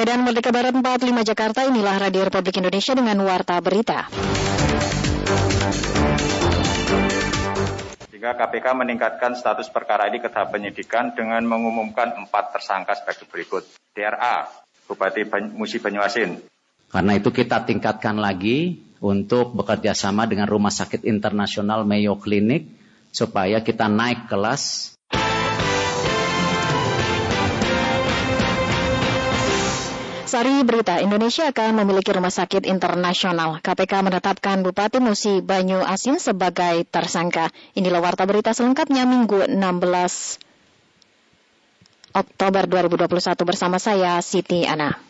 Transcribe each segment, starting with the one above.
Medan Merdeka Barat 45 Jakarta, inilah Radio Republik Indonesia dengan Warta Berita. Sehingga KPK meningkatkan status perkara ini ke tahap penyidikan dengan mengumumkan empat tersangka sebagai berikut. DRA, Bupati Musi Banyuasin. Karena itu kita tingkatkan lagi untuk bekerja sama dengan Rumah Sakit Internasional Mayo Clinic supaya kita naik kelas Sari Berita, Indonesia akan memiliki rumah sakit internasional. KPK menetapkan Bupati Musi Banyu Asin sebagai tersangka. Inilah warta berita selengkapnya Minggu 16 Oktober 2021 bersama saya Siti Ana.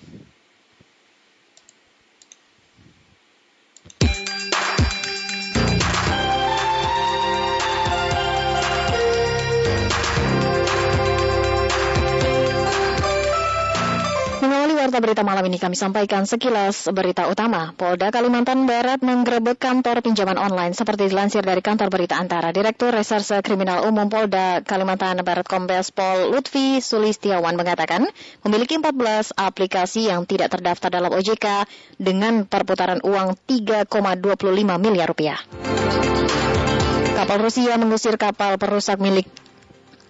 Warta berita malam ini kami sampaikan sekilas berita utama. Polda Kalimantan Barat menggerebek kantor pinjaman online seperti dilansir dari kantor berita antara. Direktur Reserse Kriminal Umum Polda Kalimantan Barat Kombes Pol Lutfi Sulistiawan mengatakan memiliki 14 aplikasi yang tidak terdaftar dalam OJK dengan perputaran uang 3,25 miliar rupiah. Kapal Rusia mengusir kapal perusak milik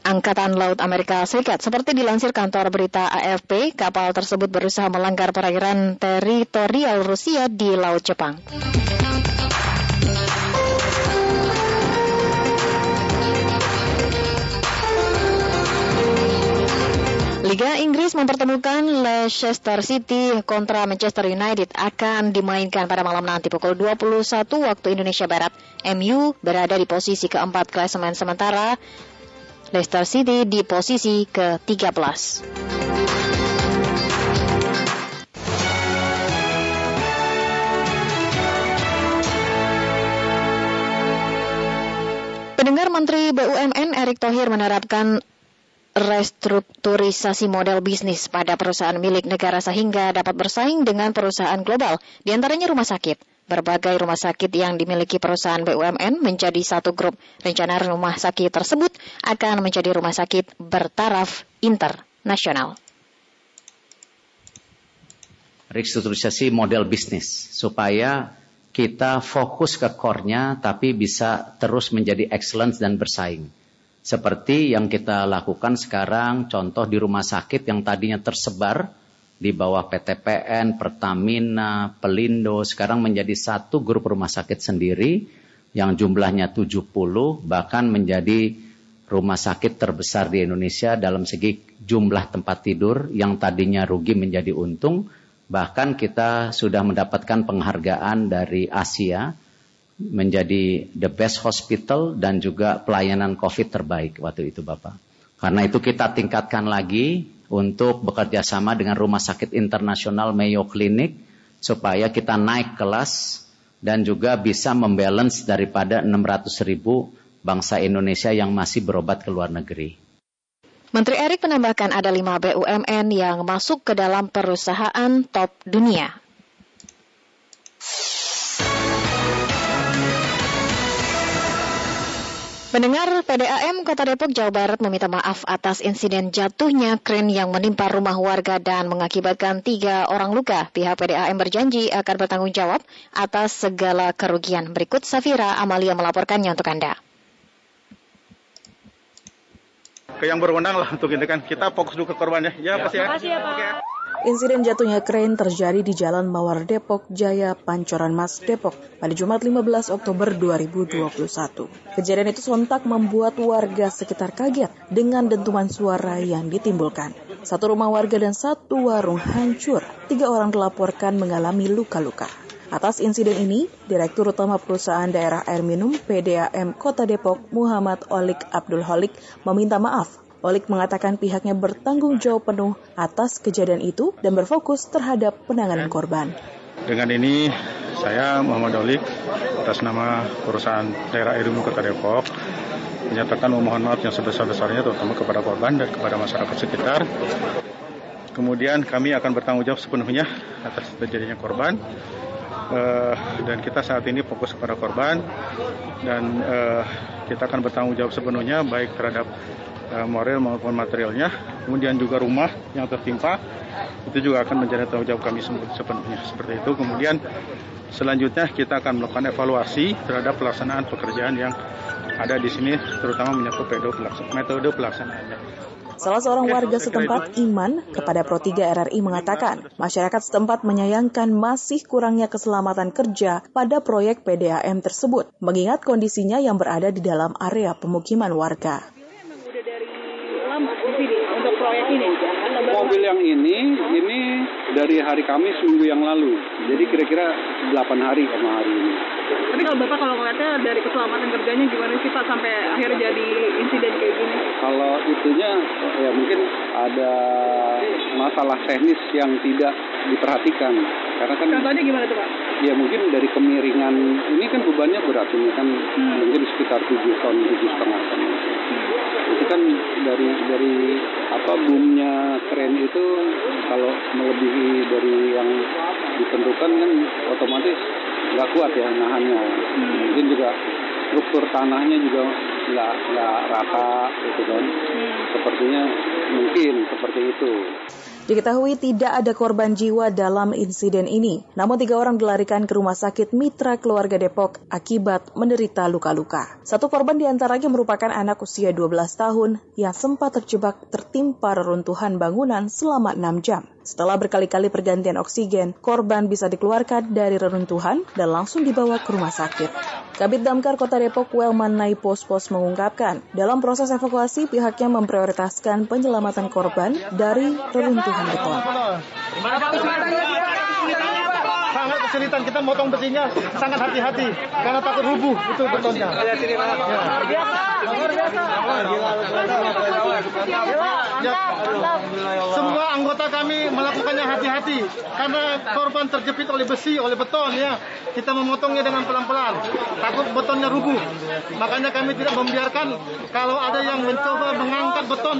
Angkatan Laut Amerika Serikat. Seperti dilansir kantor berita AFP, kapal tersebut berusaha melanggar perairan teritorial Rusia di Laut Jepang. Liga Inggris mempertemukan Leicester City kontra Manchester United akan dimainkan pada malam nanti pukul 21 waktu Indonesia Barat. MU berada di posisi keempat klasemen sementara Leicester City di posisi ke-13. Pendengar Menteri BUMN Erick Thohir menerapkan restrukturisasi model bisnis pada perusahaan milik negara sehingga dapat bersaing dengan perusahaan global, di antaranya rumah sakit. Berbagai rumah sakit yang dimiliki perusahaan BUMN menjadi satu grup. Rencana rumah sakit tersebut akan menjadi rumah sakit bertaraf internasional. Restrukturisasi model bisnis supaya kita fokus ke core-nya tapi bisa terus menjadi excellence dan bersaing. Seperti yang kita lakukan sekarang contoh di rumah sakit yang tadinya tersebar di bawah PTPN, Pertamina, Pelindo sekarang menjadi satu grup rumah sakit sendiri yang jumlahnya 70 bahkan menjadi rumah sakit terbesar di Indonesia dalam segi jumlah tempat tidur yang tadinya rugi menjadi untung bahkan kita sudah mendapatkan penghargaan dari Asia menjadi the best hospital dan juga pelayanan COVID terbaik waktu itu Bapak. Karena itu kita tingkatkan lagi untuk bekerja sama dengan Rumah Sakit Internasional Mayo Clinic supaya kita naik kelas dan juga bisa membalance daripada 600 ribu bangsa Indonesia yang masih berobat ke luar negeri. Menteri Erik menambahkan ada lima BUMN yang masuk ke dalam perusahaan top dunia. Pendengar PDAM Kota Depok, Jawa Barat meminta maaf atas insiden jatuhnya kren yang menimpa rumah warga dan mengakibatkan tiga orang luka. Pihak PDAM berjanji akan bertanggung jawab atas segala kerugian. Berikut Safira Amalia melaporkannya untuk Anda. Ke yang berwenang lah untuk ini kan. Kita fokus dulu ke korbannya. Ya, ya. pasti ya. Makasih ya Pak. Okay. Insiden jatuhnya kren terjadi di Jalan Mawar Depok, Jaya, Pancoran Mas, Depok pada Jumat 15 Oktober 2021. Kejadian itu sontak membuat warga sekitar kaget dengan dentuman suara yang ditimbulkan. Satu rumah warga dan satu warung hancur. Tiga orang dilaporkan mengalami luka-luka. Atas insiden ini, Direktur Utama Perusahaan Daerah Air Minum PDAM Kota Depok Muhammad Olik Abdul Holik meminta maaf Olik mengatakan pihaknya bertanggung jawab penuh atas kejadian itu dan berfokus terhadap penanganan korban. Dengan ini saya Muhammad Olik atas nama perusahaan daerah Irimu Kota Depok menyatakan memohon maaf yang sebesar-besarnya terutama kepada korban dan kepada masyarakat sekitar. Kemudian kami akan bertanggung jawab sepenuhnya atas terjadinya korban. Uh, dan kita saat ini fokus kepada korban dan uh, kita akan bertanggung jawab sepenuhnya baik terhadap moral maupun materialnya. Kemudian juga rumah yang tertimpa itu juga akan menjadi tanggung jawab kami sepenuhnya seperti itu. Kemudian selanjutnya kita akan melakukan evaluasi terhadap pelaksanaan pekerjaan yang ada di sini, terutama menyangkut metode pelaksanaannya. Salah seorang warga setempat, Iman, kepada Pro 3 RRI mengatakan, masyarakat setempat menyayangkan masih kurangnya keselamatan kerja pada proyek PDAM tersebut, mengingat kondisinya yang berada di dalam area pemukiman warga. Mobil yang ini, ini dari hari Kamis minggu yang lalu. Jadi kira-kira 8 hari sama hari ini. Tapi kalau Bapak kalau ngeliatnya dari keselamatan kerjanya gimana sih Pak sampai akhirnya jadi insiden kayak gini? Kalau itunya ya mungkin ada masalah teknis yang tidak diperhatikan. Karena kan Contohnya gimana tuh Pak? Ya mungkin dari kemiringan ini kan bebannya berat ini kan hmm. mungkin sekitar 7 ton, 7 setengah ton. Kan dari dari apa boomnya keren itu kalau melebihi dari yang ditentukan kan otomatis nggak kuat ya nahannya. Hmm. Mungkin juga struktur tanahnya juga nggak nggak rata gitu kan. Hmm. Sepertinya mungkin seperti itu. Diketahui tidak ada korban jiwa dalam insiden ini, namun tiga orang dilarikan ke rumah sakit Mitra Keluarga Depok akibat menderita luka-luka. Satu korban di antaranya merupakan anak usia 12 tahun yang sempat terjebak tertimpa reruntuhan bangunan selama 6 jam. Setelah berkali-kali pergantian oksigen, korban bisa dikeluarkan dari reruntuhan dan langsung dibawa ke rumah sakit. Kabit Damkar Kota Depok Welman Naipos Pos mengungkapkan, dalam proses evakuasi pihaknya memprioritaskan penyelamatan korban dari reruntuhan beton. Kesulitan kita motong besinya sangat hati-hati karena takut rubuh itu betonnya. Ya. Ya. Semua anggota kami melakukannya hati-hati karena korban terjepit oleh besi, oleh beton ya. Kita memotongnya dengan pelan-pelan. Takut betonnya rubuh. Makanya kami tidak membiarkan kalau ada yang mencoba mengangkat beton,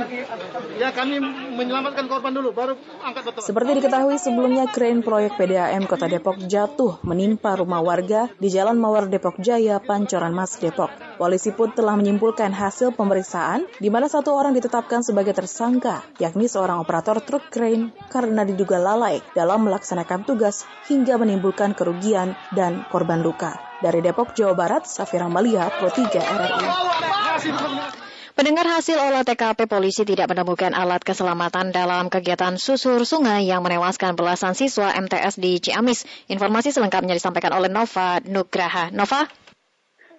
ya kami menyelamatkan korban dulu baru angkat beton. Seperti diketahui sebelumnya krain proyek PDAM Kota Depok jatuh menimpa rumah warga di Jalan Mawar Depok Jaya, Pancoran Mas Depok. Polisi pun telah menyimpulkan hasil pemeriksaan di mana satu orang ditetapkan sebagai tersangka, yakni seorang operator truk krain karena diduga lalai dalam melaksanakan tugas hingga menimbulkan kerugian dan korban luka. Dari Depok, Jawa Barat, Safira Malia, Pro 3 RRI. Pendengar hasil olah TKP polisi tidak menemukan alat keselamatan dalam kegiatan susur sungai yang menewaskan belasan siswa MTS di Ciamis. Informasi selengkapnya disampaikan oleh Nova Nugraha. Nova?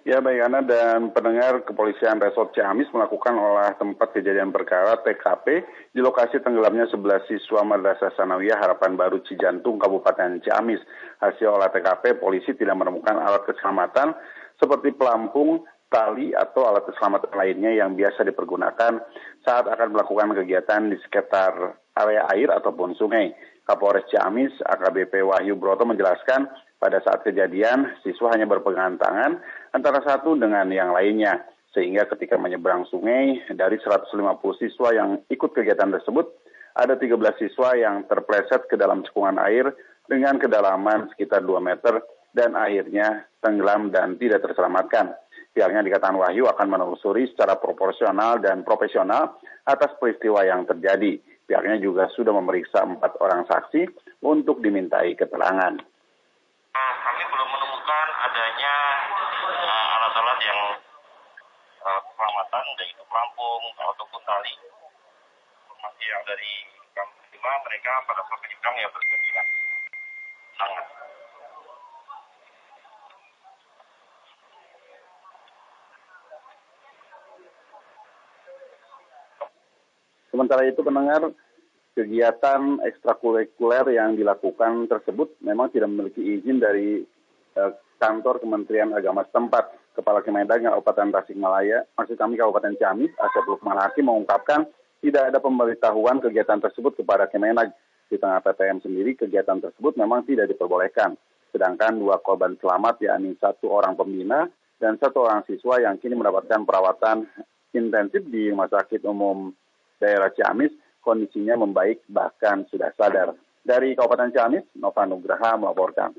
Ya, baik Ana dan pendengar kepolisian Resort Ciamis melakukan olah tempat kejadian perkara TKP di lokasi tenggelamnya 11 siswa Madrasah Sanawiyah Harapan Baru Cijantung, Kabupaten Ciamis. Hasil olah TKP, polisi tidak menemukan alat keselamatan seperti pelampung, tali atau alat keselamatan lainnya yang biasa dipergunakan saat akan melakukan kegiatan di sekitar area air ataupun sungai. Kapolres Ciamis AKBP Wahyu Broto menjelaskan pada saat kejadian siswa hanya berpegangan tangan antara satu dengan yang lainnya sehingga ketika menyeberang sungai dari 150 siswa yang ikut kegiatan tersebut ada 13 siswa yang terpleset ke dalam cekungan air dengan kedalaman sekitar 2 meter dan akhirnya tenggelam dan tidak terselamatkan. Pihaknya dikatakan Wahyu akan menelusuri secara proporsional dan profesional atas peristiwa yang terjadi. Pihaknya juga sudah memeriksa empat orang saksi untuk dimintai keterangan. Nah, kami belum menemukan adanya uh, alat-alat yang uh, keselamatan, yaitu pelampung ataupun tali. Informasi yang dari kami terima, mereka pada saat menyeberang ya bergembira. Sangat Sementara itu pendengar kegiatan ekstrakurikuler yang dilakukan tersebut memang tidak memiliki izin dari eh, kantor Kementerian Agama setempat. Kepala Kemendag Kabupaten Tasikmalaya, maksud kami Kabupaten Ciamis, Asep Lukman Hakim mengungkapkan tidak ada pemberitahuan kegiatan tersebut kepada Kemenag. Di tengah PTM sendiri, kegiatan tersebut memang tidak diperbolehkan. Sedangkan dua korban selamat, yakni satu orang pembina dan satu orang siswa yang kini mendapatkan perawatan intensif di Rumah Sakit Umum daerah Ciamis kondisinya membaik bahkan sudah sadar. Dari Kabupaten Ciamis, Nova Nugraha melaporkan.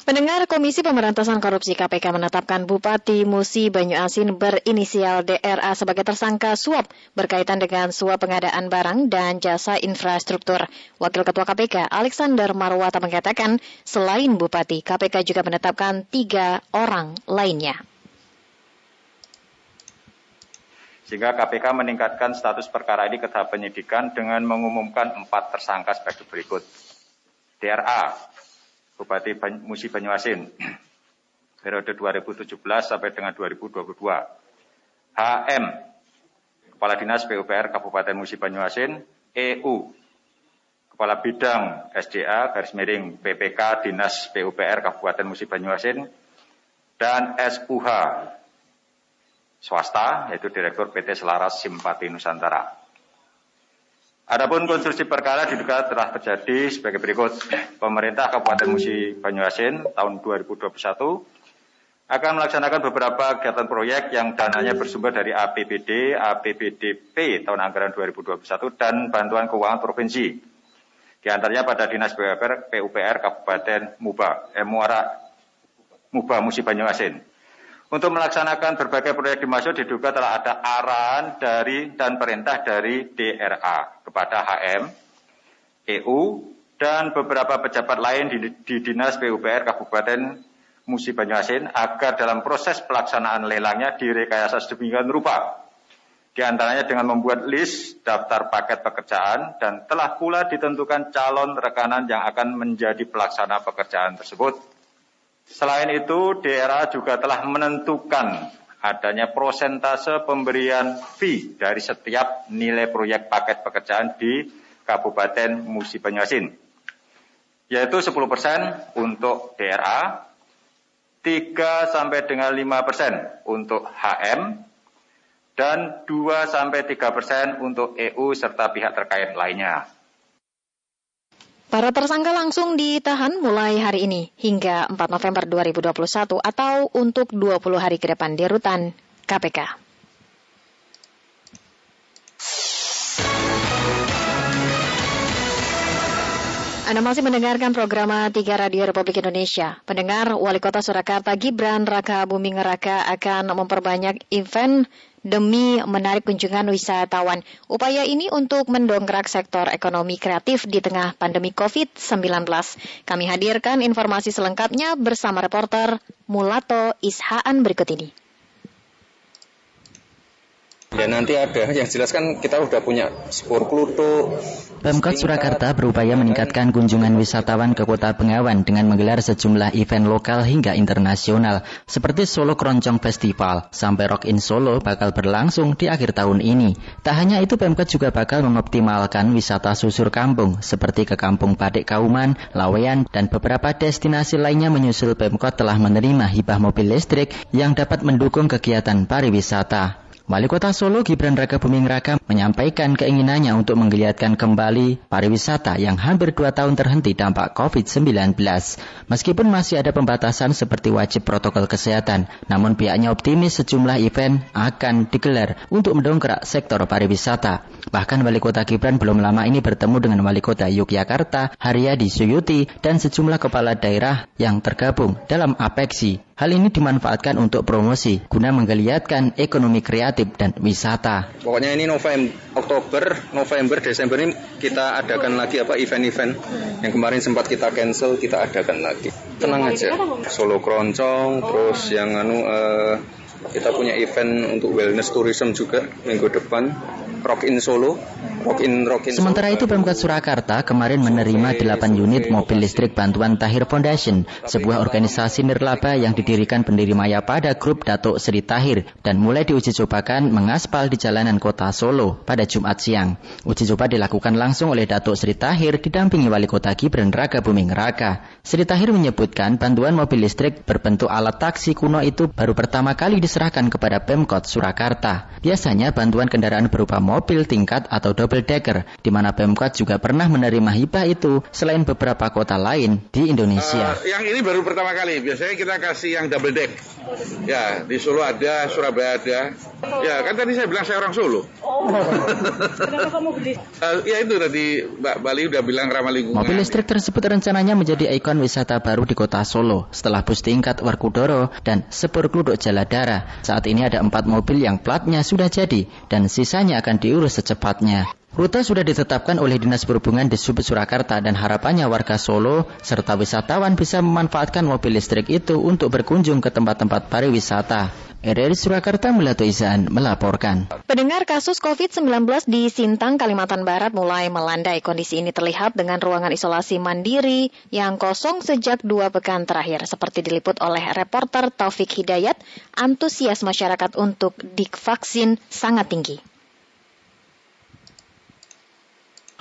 Pendengar Komisi Pemberantasan Korupsi KPK menetapkan Bupati Musi Banyuasin berinisial DRA sebagai tersangka suap berkaitan dengan suap pengadaan barang dan jasa infrastruktur. Wakil Ketua KPK Alexander Marwata mengatakan selain Bupati, KPK juga menetapkan tiga orang lainnya. Sehingga KPK meningkatkan status perkara ini ke tahap penyidikan dengan mengumumkan empat tersangka sebagai berikut. DRA, Bupati Musi Banyuasin periode 2017 sampai dengan 2022. HM Kepala Dinas PUPR Kabupaten Musi Banyuasin, EU Kepala Bidang SDA garis miring PPK Dinas PUPR Kabupaten Musi Banyuasin dan SUH swasta yaitu Direktur PT Selaras Simpati Nusantara. Adapun konstruksi perkara diduga telah terjadi sebagai berikut. Pemerintah Kabupaten Musi Banyuasin tahun 2021 akan melaksanakan beberapa kegiatan proyek yang dananya bersumber dari APBD, APBDP tahun anggaran 2021 dan bantuan keuangan provinsi. Di antaranya pada Dinas PUPR, PUPR Kabupaten Muba, eh, Muara, Muba Musi Banyuasin. Untuk melaksanakan berbagai proyek dimaksud diduga telah ada arahan dari dan perintah dari DRA kepada HM, EU, dan beberapa pejabat lain di, di Dinas PUPR Kabupaten Musi Banyuasin agar dalam proses pelaksanaan lelangnya direkayasa sedemikian rupa. Di antaranya dengan membuat list daftar paket pekerjaan dan telah pula ditentukan calon rekanan yang akan menjadi pelaksana pekerjaan tersebut. Selain itu, daerah juga telah menentukan adanya prosentase pemberian fee dari setiap nilai proyek paket pekerjaan di Kabupaten Musi Banyuasin, yaitu 10% untuk DRA, 3 sampai dengan 5 persen untuk HM, dan 2 sampai 3 persen untuk EU serta pihak terkait lainnya. Para tersangka langsung ditahan mulai hari ini hingga 4 November 2021 atau untuk 20 hari ke depan di rutan KPK. Anda masih mendengarkan program 3 Radio Republik Indonesia. Pendengar Wali Kota Surakarta Gibran Raka Buming Raka akan memperbanyak event demi menarik kunjungan wisatawan. Upaya ini untuk mendongkrak sektor ekonomi kreatif di tengah pandemi COVID-19. Kami hadirkan informasi selengkapnya bersama reporter Mulato Ishaan berikut ini. Dan nanti ada, yang jelas kan kita udah punya spor kluto. Pemkot Surakarta berupaya meningkatkan kunjungan wisatawan ke kota Bengawan dengan menggelar sejumlah event lokal hingga internasional, seperti Solo Keroncong Festival, sampai Rock in Solo bakal berlangsung di akhir tahun ini. Tak hanya itu, Pemkot juga bakal mengoptimalkan wisata susur kampung, seperti ke Kampung Padek Kauman, Lawean, dan beberapa destinasi lainnya menyusul Pemkot telah menerima hibah mobil listrik yang dapat mendukung kegiatan pariwisata. Wali Kota Solo Gibran Raka Buming Raka menyampaikan keinginannya untuk menggeliatkan kembali pariwisata yang hampir dua tahun terhenti dampak COVID-19. Meskipun masih ada pembatasan seperti wajib protokol kesehatan, namun pihaknya optimis sejumlah event akan digelar untuk mendongkrak sektor pariwisata. Bahkan Wali Kota Gibran belum lama ini bertemu dengan Wali Kota Yogyakarta, Haryadi Suyuti, dan sejumlah kepala daerah yang tergabung dalam APEXI Hal ini dimanfaatkan untuk promosi guna menggeliatkan ekonomi kreatif dan wisata. Pokoknya ini November, Oktober, November, Desember ini kita adakan lagi apa event-event yang kemarin sempat kita cancel, kita adakan lagi. Tenang aja. Solo keroncong, terus yang anu uh, kita punya event untuk wellness tourism juga minggu depan. Rock in Solo Sementara itu Pemkot Surakarta kemarin menerima 8 unit mobil listrik bantuan Tahir Foundation, sebuah organisasi nirlaba yang didirikan pendiri Maya pada grup Datuk Seri Tahir dan mulai diuji cobakan mengaspal di jalanan kota Solo pada Jumat siang. Uji coba dilakukan langsung oleh Datuk Seri Tahir didampingi Wali Kota Gibran Raka Buming Raka. Sri Tahir menyebutkan bantuan mobil listrik berbentuk alat taksi kuno itu baru pertama kali diserahkan kepada Pemkot Surakarta. Biasanya bantuan kendaraan berupa mobil tingkat atau double decker, di mana Pemkot juga pernah menerima hibah itu selain beberapa kota lain di Indonesia. Uh, yang ini baru pertama kali. Biasanya kita kasih yang double deck. Ya, di Solo ada, Surabaya ada. Ya, kan tadi saya bilang saya orang Solo. Oh. Kenapa kamu beli? Uh, ya itu tadi Mbak Bali udah bilang ramah lingkungan. Mobil listrik tersebut rencananya menjadi ikon wisata baru di kota Solo setelah bus tingkat Warkudoro dan Sepur Kluduk Jaladara. Saat ini ada empat mobil yang platnya sudah jadi dan sisanya akan diurus secepatnya. Rute sudah ditetapkan oleh Dinas Perhubungan di Sub Surakarta dan harapannya warga Solo serta wisatawan bisa memanfaatkan mobil listrik itu untuk berkunjung ke tempat-tempat pariwisata. RRI Surakarta Melato Izan melaporkan. Pendengar kasus COVID-19 di Sintang, Kalimantan Barat mulai melandai. Kondisi ini terlihat dengan ruangan isolasi mandiri yang kosong sejak dua pekan terakhir. Seperti diliput oleh reporter Taufik Hidayat, antusias masyarakat untuk divaksin sangat tinggi.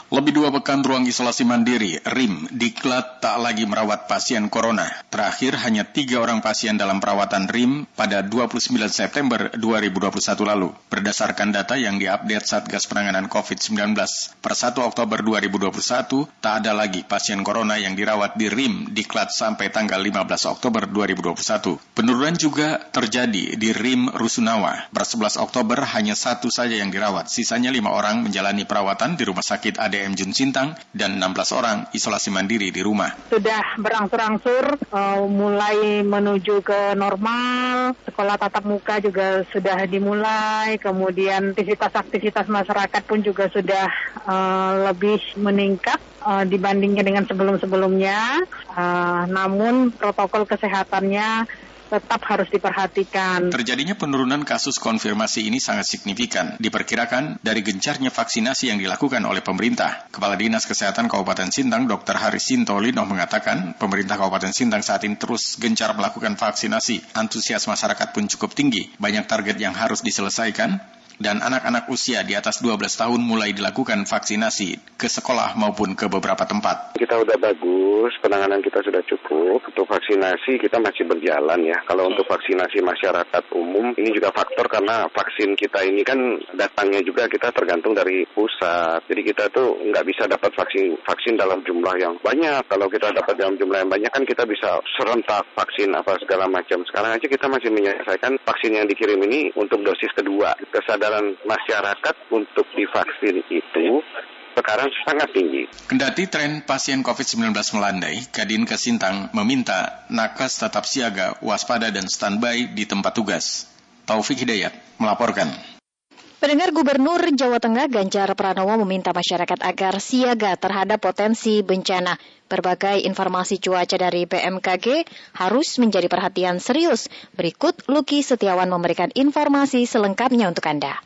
Lebih dua pekan ruang isolasi mandiri, RIM, diklat tak lagi merawat pasien corona. Terakhir hanya tiga orang pasien dalam perawatan RIM pada 29 September 2021 lalu. Berdasarkan data yang diupdate Satgas Penanganan COVID-19 per 1 Oktober 2021, tak ada lagi pasien corona yang dirawat di RIM diklat sampai tanggal 15 Oktober 2021. Penurunan juga terjadi di RIM Rusunawa. Per 11 Oktober hanya satu saja yang dirawat, sisanya lima orang menjalani perawatan di Rumah Sakit AD SDM Jun Sintang dan 16 orang isolasi mandiri di rumah. Sudah berangsur-angsur uh, mulai menuju ke normal, sekolah tatap muka juga sudah dimulai, kemudian aktivitas-aktivitas masyarakat pun juga sudah uh, lebih meningkat uh, dibandingkan dengan sebelum-sebelumnya. Namun protokol kesehatannya tetap harus diperhatikan. Terjadinya penurunan kasus konfirmasi ini sangat signifikan. Diperkirakan dari gencarnya vaksinasi yang dilakukan oleh pemerintah. Kepala Dinas Kesehatan Kabupaten Sintang, Dr. Haris Sintolino mengatakan, pemerintah Kabupaten Sintang saat ini terus gencar melakukan vaksinasi. Antusias masyarakat pun cukup tinggi. Banyak target yang harus diselesaikan, dan anak-anak usia di atas 12 tahun mulai dilakukan vaksinasi ke sekolah maupun ke beberapa tempat. Kita sudah bagus, penanganan kita sudah cukup. Untuk vaksinasi kita masih berjalan ya. Kalau untuk vaksinasi masyarakat umum ini juga faktor karena vaksin kita ini kan datangnya juga kita tergantung dari pusat. Jadi kita tuh nggak bisa dapat vaksin vaksin dalam jumlah yang banyak. Kalau kita dapat dalam jumlah yang banyak kan kita bisa serentak vaksin apa segala macam. Sekarang aja kita masih menyelesaikan vaksin yang dikirim ini untuk dosis kedua. Kesadaran kesadaran masyarakat untuk divaksin itu sekarang sangat tinggi. Kendati tren pasien COVID-19 melandai, Kadin Kesintang meminta nakes tetap siaga, waspada, dan standby di tempat tugas. Taufik Hidayat melaporkan. Pendengar Gubernur Jawa Tengah Ganjar Pranowo meminta masyarakat agar siaga terhadap potensi bencana. Berbagai informasi cuaca dari BMKG harus menjadi perhatian serius. Berikut Luki Setiawan memberikan informasi selengkapnya untuk Anda.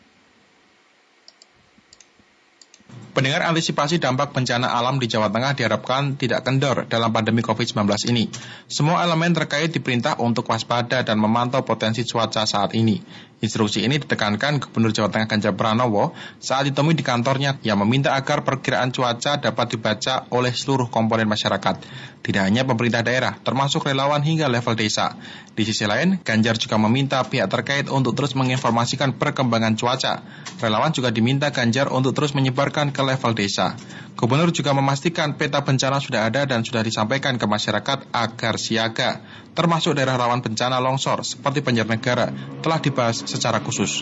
Pendengar antisipasi dampak bencana alam di Jawa Tengah diharapkan tidak kendor dalam pandemi COVID-19 ini. Semua elemen terkait diperintah untuk waspada dan memantau potensi cuaca saat ini. Instruksi ini ditekankan Gubernur Jawa Tengah Ganjar Pranowo saat ditemui di kantornya yang meminta agar perkiraan cuaca dapat dibaca oleh seluruh komponen masyarakat. Tidak hanya pemerintah daerah, termasuk relawan hingga level desa. Di sisi lain, Ganjar juga meminta pihak terkait untuk terus menginformasikan perkembangan cuaca. Relawan juga diminta Ganjar untuk terus menyebarkan ke level desa. Gubernur juga memastikan peta bencana sudah ada dan sudah disampaikan ke masyarakat agar siaga, termasuk daerah rawan bencana longsor seperti Banjarnegara, telah dibahas secara khusus.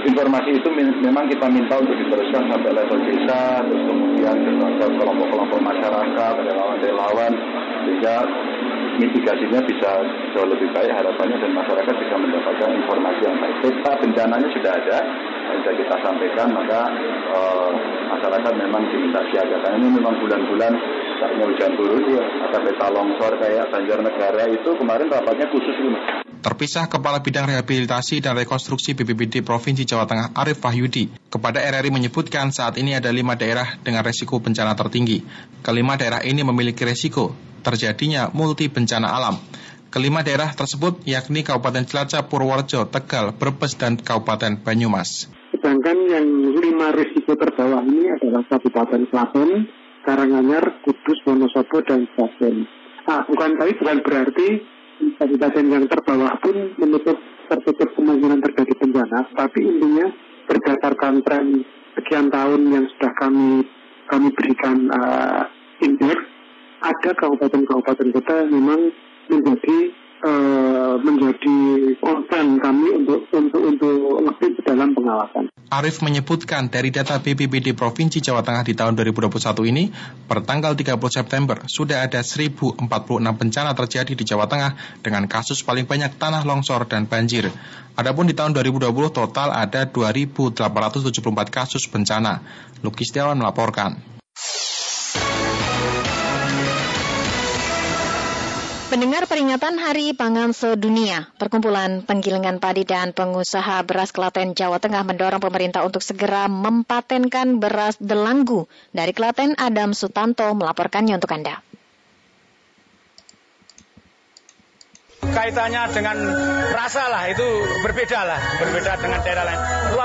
Informasi itu memang kita minta untuk diteruskan sampai level desa, terus kemudian ke kelompok-kelompok masyarakat, relawan-relawan, sehingga mitigasinya bisa jauh lebih baik harapannya dan masyarakat bisa mendapatkan informasi yang baik. Peta bencananya sudah ada, sudah kita sampaikan, maka uh, masyarakat memang diminta siaga. Karena ini memang bulan-bulan saatnya hujan turun, ada peta longsor kayak Banjarnegara itu kemarin rapatnya khusus ini. Terpisah Kepala Bidang Rehabilitasi dan Rekonstruksi BPBD Provinsi Jawa Tengah Arif Wahyudi kepada RRI menyebutkan saat ini ada lima daerah dengan resiko bencana tertinggi. Kelima daerah ini memiliki resiko terjadinya multi bencana alam. Kelima daerah tersebut yakni Kabupaten Cilacap, Purworejo, Tegal, Brebes, dan Kabupaten Banyumas. Sedangkan yang lima risiko terbawah ini adalah Kabupaten Klaten, Karanganyar, Kudus, Wonosobo, dan Klaten. Nah, bukan tapi bukan berarti kabupaten yang terbawah pun menutup tertutup kemungkinan terjadi bencana. Tapi intinya berdasarkan tren sekian tahun yang sudah kami kami berikan uh, indeks, ada kabupaten-kabupaten yang memang menjadi uh, menjadi konsen kami untuk untuk untuk lebih dalam pengawasan. Arif menyebutkan dari data BPBD Provinsi Jawa Tengah di tahun 2021 ini, per tanggal 30 September sudah ada 1046 bencana terjadi di Jawa Tengah dengan kasus paling banyak tanah longsor dan banjir. Adapun di tahun 2020 total ada 2874 kasus bencana. Lukis Tiawan melaporkan. Pendengar peringatan Hari Pangan Sedunia, Perkumpulan Penggilingan Padi dan Pengusaha Beras Klaten Jawa Tengah mendorong pemerintah untuk segera mempatenkan beras delanggu. Dari Klaten, Adam Sutanto melaporkannya untuk Anda. kaitannya dengan rasa lah itu berbeda lah, berbeda dengan daerah lain.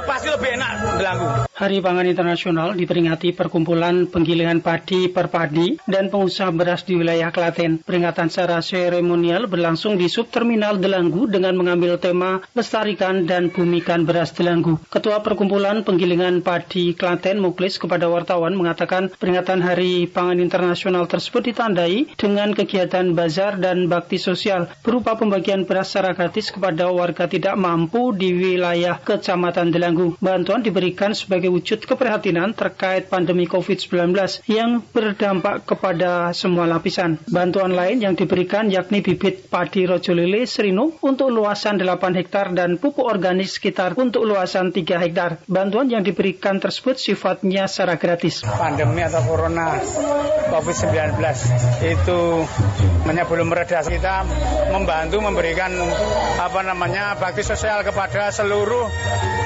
Pasti lebih enak Delanggu. Hari Pangan Internasional diperingati perkumpulan penggilingan padi perpadi dan pengusaha beras di wilayah Klaten. Peringatan secara seremonial berlangsung di subterminal Delanggu dengan mengambil tema lestarikan dan bumikan beras Delanggu. Ketua Perkumpulan Penggilingan Padi Klaten Muklis kepada wartawan mengatakan peringatan Hari Pangan Internasional tersebut ditandai dengan kegiatan bazar dan bakti sosial berupa pembagian beras secara gratis kepada warga tidak mampu di wilayah Kecamatan Delanggu. Bantuan diberikan sebagai wujud keprihatinan terkait pandemi COVID-19 yang berdampak kepada semua lapisan. Bantuan lain yang diberikan yakni bibit padi rojolele serino untuk luasan 8 hektar dan pupuk organik sekitar untuk luasan 3 hektar. Bantuan yang diberikan tersebut sifatnya secara gratis. Pandemi atau corona COVID-19 itu belum mereda kita membantu memberikan apa namanya bakti sosial kepada seluruh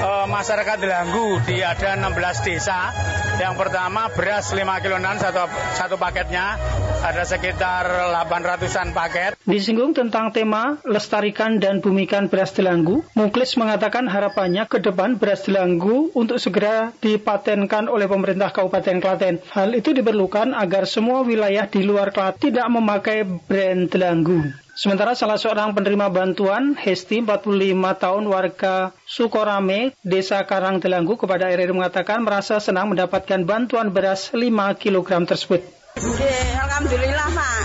uh, masyarakat Delanggu di ada 16 desa. Yang pertama beras 5 kiloan satu satu paketnya ada sekitar 800-an paket. Disinggung tentang tema lestarikan dan bumikan beras Delanggu, Muklis mengatakan harapannya ke depan beras Delanggu untuk segera dipatenkan oleh pemerintah Kabupaten Klaten. Hal itu diperlukan agar semua wilayah di luar Klaten tidak memakai brand Delanggu. Sementara salah seorang penerima bantuan, Hesti, 45 tahun warga Sukorame, Desa Karang Delanggu, kepada RRI mengatakan merasa senang mendapatkan bantuan beras 5 kg tersebut. Oke, alhamdulillah, Pak.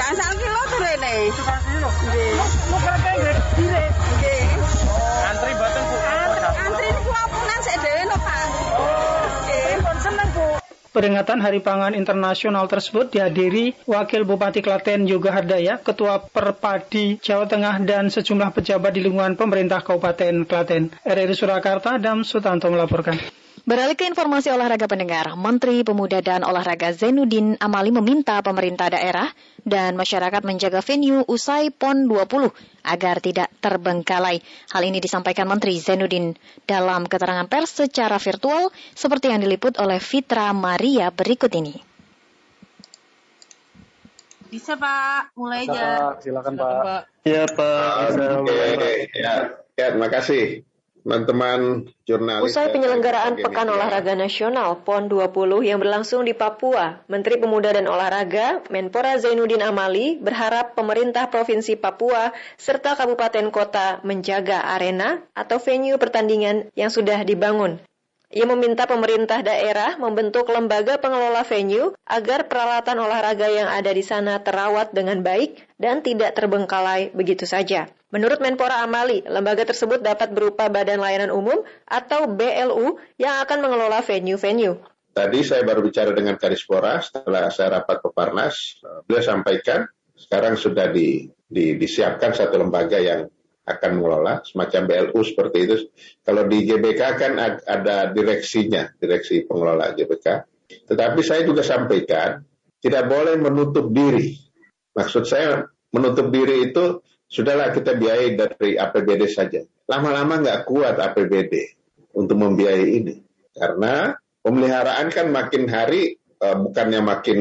Sak kilo Peringatan Hari Pangan Internasional tersebut dihadiri Wakil Bupati Klaten Yoga Hardaya, Ketua Perpadi Jawa Tengah, dan sejumlah pejabat di lingkungan pemerintah Kabupaten Klaten. RRI Surakarta, Dam Sutanto melaporkan. Beralih ke informasi olahraga pendengar, Menteri Pemuda dan Olahraga Zainuddin Amali meminta pemerintah daerah dan masyarakat menjaga venue usai PON 20 agar tidak terbengkalai. Hal ini disampaikan Menteri Zainuddin dalam keterangan pers secara virtual seperti yang diliput oleh Fitra Maria berikut ini. Bisa Pak, mulai aja. Silakan Pak. Iya Pak. Oke, ya, ya terima kasih teman-teman jurnalis. Usai penyelenggaraan Pekan Olahraga Nasional PON 20 yang berlangsung di Papua, Menteri Pemuda dan Olahraga Menpora Zainuddin Amali berharap pemerintah Provinsi Papua serta kabupaten kota menjaga arena atau venue pertandingan yang sudah dibangun. Ia meminta pemerintah daerah membentuk lembaga pengelola venue agar peralatan olahraga yang ada di sana terawat dengan baik dan tidak terbengkalai begitu saja. Menurut Menpora Amali, lembaga tersebut dapat berupa Badan Layanan Umum atau BLU yang akan mengelola venue-venue. Tadi saya baru bicara dengan Kadispora setelah saya rapat Peparnas. Beliau sampaikan sekarang sudah di, di, disiapkan satu lembaga yang akan mengelola semacam BLU seperti itu. Kalau di GBK kan ada direksinya, direksi pengelola GBK. Tetapi saya juga sampaikan tidak boleh menutup diri. Maksud saya menutup diri itu sudahlah kita biayai dari APBD saja. Lama-lama nggak kuat APBD untuk membiayai ini. Karena pemeliharaan kan makin hari uh, bukannya makin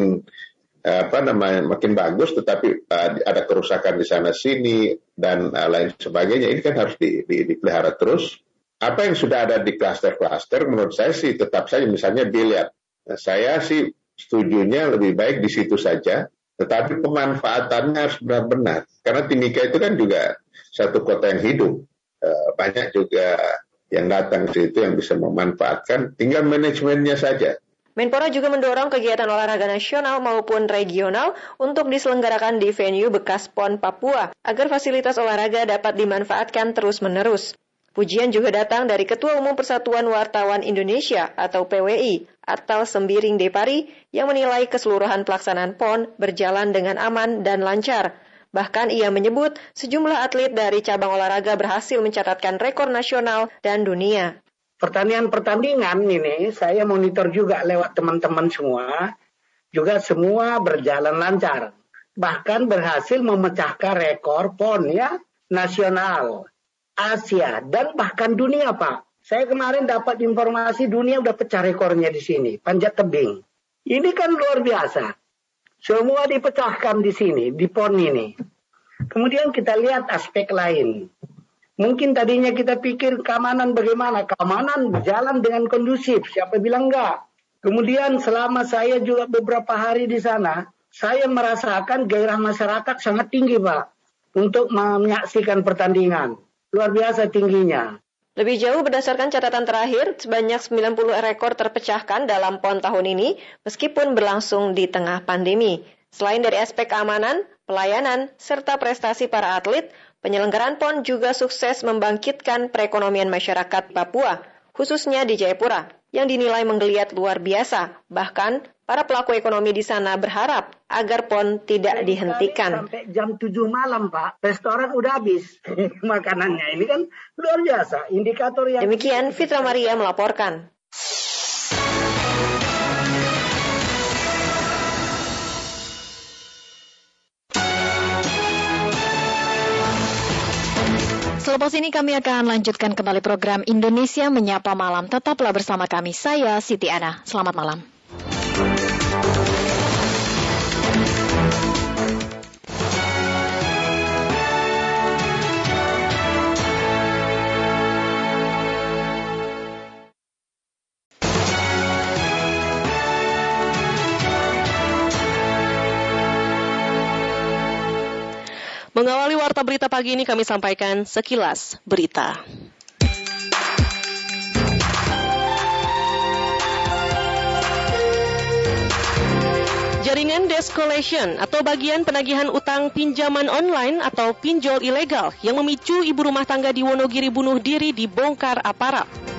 apa namanya makin bagus tetapi uh, ada kerusakan di sana sini dan uh, lain sebagainya ini kan harus di, di, dipelihara terus apa yang sudah ada di klaster-klaster menurut saya sih tetap saja misalnya biliar nah, saya sih setujunya lebih baik di situ saja Tetapi pemanfaatannya harus benar-benar. Karena Timika itu kan juga satu kota yang hidup. Eh, banyak juga yang datang ke situ yang bisa memanfaatkan, tinggal manajemennya saja. Menpora juga mendorong kegiatan olahraga nasional maupun regional untuk diselenggarakan di venue bekas PON Papua agar fasilitas olahraga dapat dimanfaatkan terus-menerus. Pujian juga datang dari Ketua Umum Persatuan Wartawan Indonesia atau PWI, atau Sembiring Depari, yang menilai keseluruhan pelaksanaan PON berjalan dengan aman dan lancar. Bahkan ia menyebut sejumlah atlet dari cabang olahraga berhasil mencatatkan rekor nasional dan dunia. Pertandingan-pertandingan ini saya monitor juga lewat teman-teman semua, juga semua berjalan lancar. Bahkan berhasil memecahkan rekor PON ya nasional. Asia, dan bahkan dunia, Pak. Saya kemarin dapat informasi dunia udah pecah rekornya di sini, panjat tebing. Ini kan luar biasa. Semua dipecahkan di sini, di PON ini. Kemudian kita lihat aspek lain. Mungkin tadinya kita pikir keamanan bagaimana. Keamanan berjalan dengan kondusif. Siapa bilang enggak? Kemudian selama saya juga beberapa hari di sana, saya merasakan gairah masyarakat sangat tinggi, Pak. Untuk menyaksikan pertandingan luar biasa tingginya. Lebih jauh berdasarkan catatan terakhir, sebanyak 90 rekor terpecahkan dalam PON tahun ini meskipun berlangsung di tengah pandemi. Selain dari aspek keamanan, pelayanan, serta prestasi para atlet, penyelenggaraan PON juga sukses membangkitkan perekonomian masyarakat Papua, khususnya di Jayapura, yang dinilai menggeliat luar biasa. Bahkan Para pelaku ekonomi di sana berharap agar PON tidak dihentikan. Sampai jam 7 malam, Pak, restoran udah habis makanannya. Ini kan luar biasa, indikator yang... Demikian Fitra Maria melaporkan. Selepas ini kami akan lanjutkan kembali program Indonesia Menyapa Malam. Tetaplah bersama kami, saya Siti Ana. Selamat malam. Berita pagi ini kami sampaikan sekilas berita. Jaringan Descolation atau bagian penagihan utang pinjaman online atau pinjol ilegal yang memicu ibu rumah tangga di Wonogiri bunuh diri dibongkar aparat.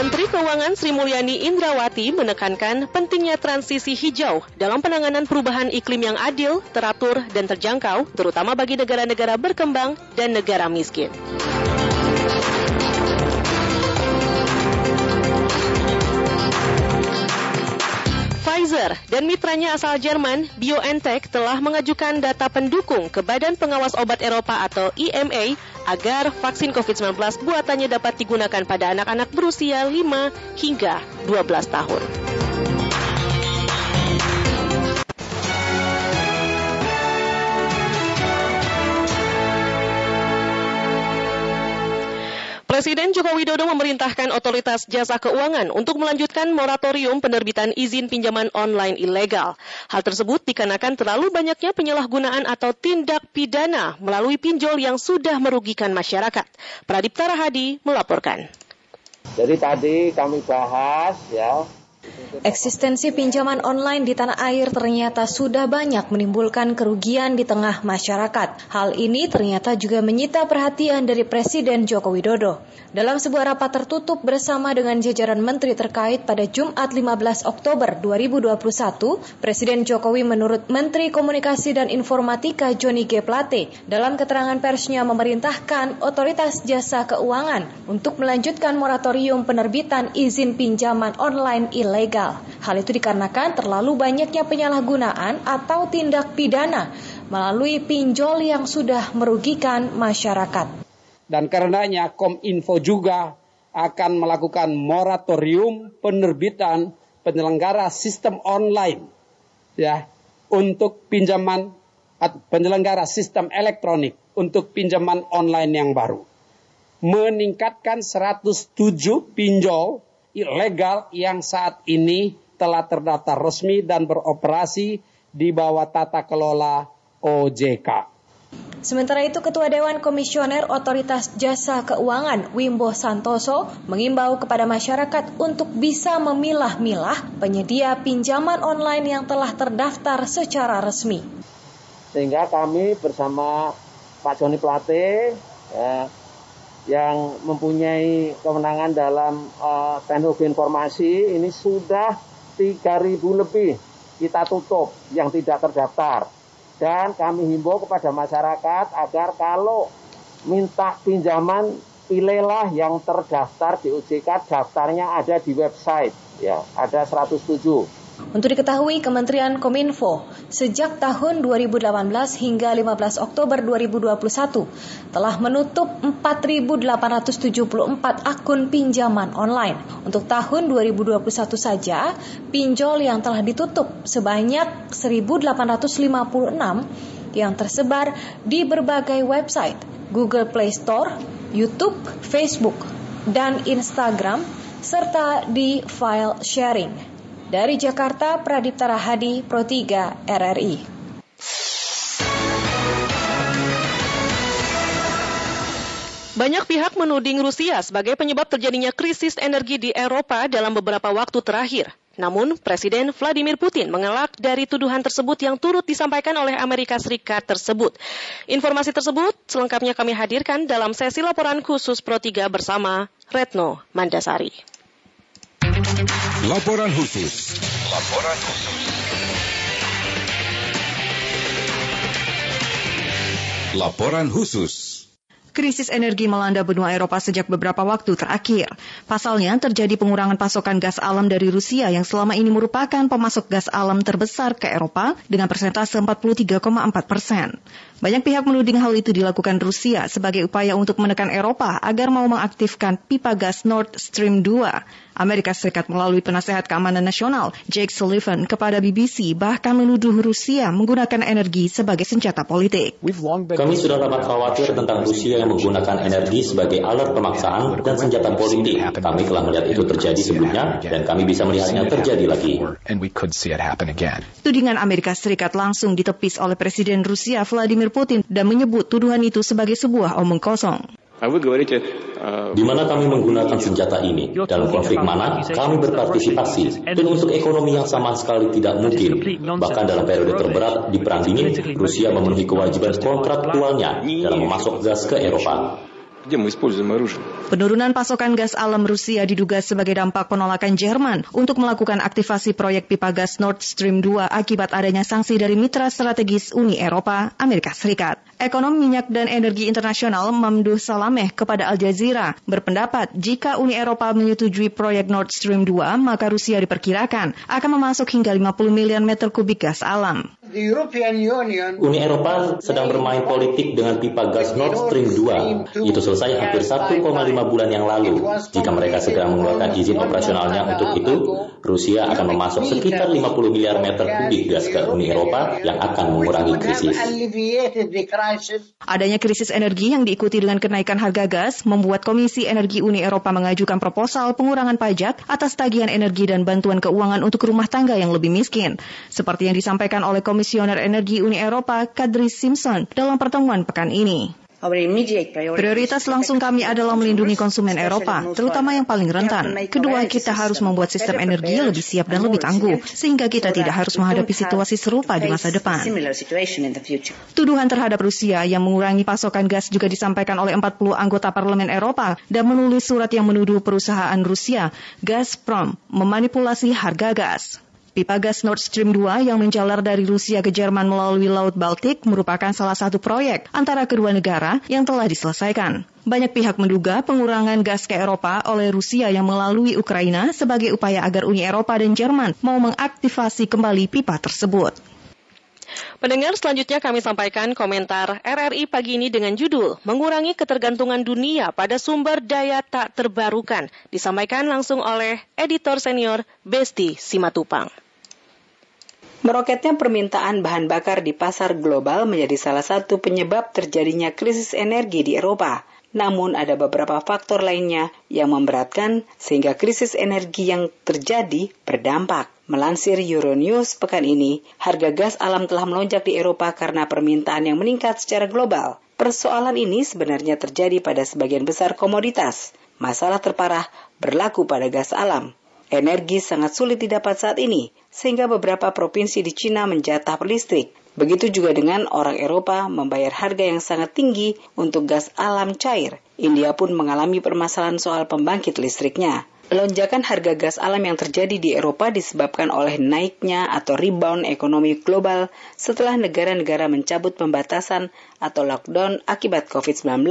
Menteri Keuangan Sri Mulyani Indrawati menekankan pentingnya transisi hijau dalam penanganan perubahan iklim yang adil, teratur, dan terjangkau, terutama bagi negara-negara berkembang dan negara miskin. Pfizer dan mitranya asal Jerman, BioNTech telah mengajukan data pendukung ke Badan Pengawas Obat Eropa atau EMA agar vaksin COVID-19 buatannya dapat digunakan pada anak-anak berusia 5 hingga 12 tahun. Presiden Joko Widodo memerintahkan otoritas jasa keuangan untuk melanjutkan moratorium penerbitan izin pinjaman online ilegal. Hal tersebut dikarenakan terlalu banyaknya penyalahgunaan atau tindak pidana melalui pinjol yang sudah merugikan masyarakat. Pradip Tarahadi melaporkan. Jadi tadi kami bahas ya Eksistensi pinjaman online di tanah air ternyata sudah banyak menimbulkan kerugian di tengah masyarakat. Hal ini ternyata juga menyita perhatian dari Presiden Joko Widodo. Dalam sebuah rapat tertutup bersama dengan jajaran menteri terkait pada Jumat 15 Oktober 2021, Presiden Jokowi menurut Menteri Komunikasi dan Informatika Joni G. Plate dalam keterangan persnya memerintahkan otoritas jasa keuangan untuk melanjutkan moratorium penerbitan izin pinjaman online ilegal. Hal itu dikarenakan terlalu banyaknya penyalahgunaan atau tindak pidana melalui pinjol yang sudah merugikan masyarakat. Dan karenanya Kominfo juga akan melakukan moratorium penerbitan penyelenggara sistem online ya untuk pinjaman penyelenggara sistem elektronik untuk pinjaman online yang baru. Meningkatkan 107 pinjol ilegal yang saat ini telah terdaftar resmi dan beroperasi di bawah tata kelola OJK. Sementara itu, Ketua Dewan Komisioner Otoritas Jasa Keuangan Wimbo Santoso mengimbau kepada masyarakat untuk bisa memilah-milah penyedia pinjaman online yang telah terdaftar secara resmi. Sehingga kami bersama Pak Joni Plate ya, yang mempunyai kewenangan dalam uh, teknologi informasi ini sudah 3.000 lebih kita tutup yang tidak terdaftar. Dan kami himbau kepada masyarakat agar kalau minta pinjaman pilihlah yang terdaftar di OJK daftarnya ada di website ya ada 107 untuk diketahui, Kementerian Kominfo sejak tahun 2018 hingga 15 Oktober 2021 telah menutup 4.874 akun pinjaman online. Untuk tahun 2021 saja, pinjol yang telah ditutup sebanyak 1.856 yang tersebar di berbagai website, Google Play Store, YouTube, Facebook, dan Instagram, serta di file sharing. Dari Jakarta, Pradipta Rahadi, Pro 3 RRI. Banyak pihak menuding Rusia sebagai penyebab terjadinya krisis energi di Eropa dalam beberapa waktu terakhir. Namun, Presiden Vladimir Putin mengelak dari tuduhan tersebut yang turut disampaikan oleh Amerika Serikat tersebut. Informasi tersebut selengkapnya kami hadirkan dalam sesi laporan khusus Pro 3 bersama Retno Mandasari. Laporan khusus. Laporan khusus. Laporan khusus. Krisis energi melanda benua Eropa sejak beberapa waktu terakhir. Pasalnya, terjadi pengurangan pasokan gas alam dari Rusia yang selama ini merupakan pemasok gas alam terbesar ke Eropa dengan persentase 43,4 persen. Banyak pihak menuding hal itu dilakukan Rusia sebagai upaya untuk menekan Eropa agar mau mengaktifkan pipa gas Nord Stream 2. Amerika Serikat melalui penasehat keamanan nasional Jake Sullivan kepada BBC bahkan menuduh Rusia menggunakan energi sebagai senjata politik. Kami sudah lama khawatir tentang Rusia yang menggunakan energi sebagai alat pemaksaan dan senjata politik. Kami telah melihat itu terjadi sebelumnya dan kami bisa melihatnya terjadi lagi. Tudingan Amerika Serikat langsung ditepis oleh Presiden Rusia Vladimir Putin dan menyebut tuduhan itu sebagai sebuah omong kosong. Di mana kami menggunakan senjata ini? Dalam konflik mana kami berpartisipasi? Dan untuk ekonomi yang sama sekali tidak mungkin. Bahkan dalam periode terberat di Perang Dingin, Rusia memenuhi kewajiban kontraktualnya dalam memasok gas ke Eropa. Penurunan pasokan gas alam Rusia diduga sebagai dampak penolakan Jerman untuk melakukan aktivasi proyek pipa gas Nord Stream 2 akibat adanya sanksi dari mitra strategis Uni Eropa, Amerika Serikat. Ekonom minyak dan energi internasional Mamduh Salameh kepada Al Jazeera berpendapat jika Uni Eropa menyetujui proyek Nord Stream 2, maka Rusia diperkirakan akan memasok hingga 50 miliar meter kubik gas alam. Uni Eropa sedang bermain politik dengan pipa gas Nord Stream 2. Itu selesai hampir 1,5 bulan yang lalu. Jika mereka segera mengeluarkan izin operasionalnya untuk itu, Rusia akan memasok sekitar 50 miliar meter kubik gas ke Uni Eropa yang akan mengurangi krisis. Adanya krisis energi yang diikuti dengan kenaikan harga gas membuat Komisi Energi Uni Eropa mengajukan proposal pengurangan pajak atas tagihan energi dan bantuan keuangan untuk rumah tangga yang lebih miskin. Seperti yang disampaikan oleh Komisi Komisioner Energi Uni Eropa Kadri Simpson dalam pertemuan pekan ini. Prioritas langsung kami adalah melindungi konsumen Eropa, terutama yang paling rentan. Kedua, kita harus membuat sistem energi lebih siap dan lebih tangguh, sehingga kita tidak harus menghadapi situasi serupa di masa depan. Tuduhan terhadap Rusia yang mengurangi pasokan gas juga disampaikan oleh 40 anggota parlemen Eropa dan menulis surat yang menuduh perusahaan Rusia, Gazprom, memanipulasi harga gas. Pipa gas Nord Stream 2 yang menjalar dari Rusia ke Jerman melalui Laut Baltik merupakan salah satu proyek antara kedua negara yang telah diselesaikan. Banyak pihak menduga pengurangan gas ke Eropa oleh Rusia yang melalui Ukraina sebagai upaya agar Uni Eropa dan Jerman mau mengaktifasi kembali pipa tersebut. Pendengar selanjutnya kami sampaikan komentar RRI pagi ini dengan judul Mengurangi Ketergantungan Dunia pada Sumber Daya Tak Terbarukan. Disampaikan langsung oleh editor senior Besti Simatupang. Meroketnya permintaan bahan bakar di pasar global menjadi salah satu penyebab terjadinya krisis energi di Eropa. Namun ada beberapa faktor lainnya yang memberatkan sehingga krisis energi yang terjadi berdampak. Melansir Euronews pekan ini, harga gas alam telah melonjak di Eropa karena permintaan yang meningkat secara global. Persoalan ini sebenarnya terjadi pada sebagian besar komoditas. Masalah terparah berlaku pada gas alam. Energi sangat sulit didapat saat ini, sehingga beberapa provinsi di Cina menjatah listrik. Begitu juga dengan orang Eropa membayar harga yang sangat tinggi untuk gas alam cair. India pun mengalami permasalahan soal pembangkit listriknya. Lonjakan harga gas alam yang terjadi di Eropa disebabkan oleh naiknya atau rebound ekonomi global setelah negara-negara mencabut pembatasan atau lockdown akibat COVID-19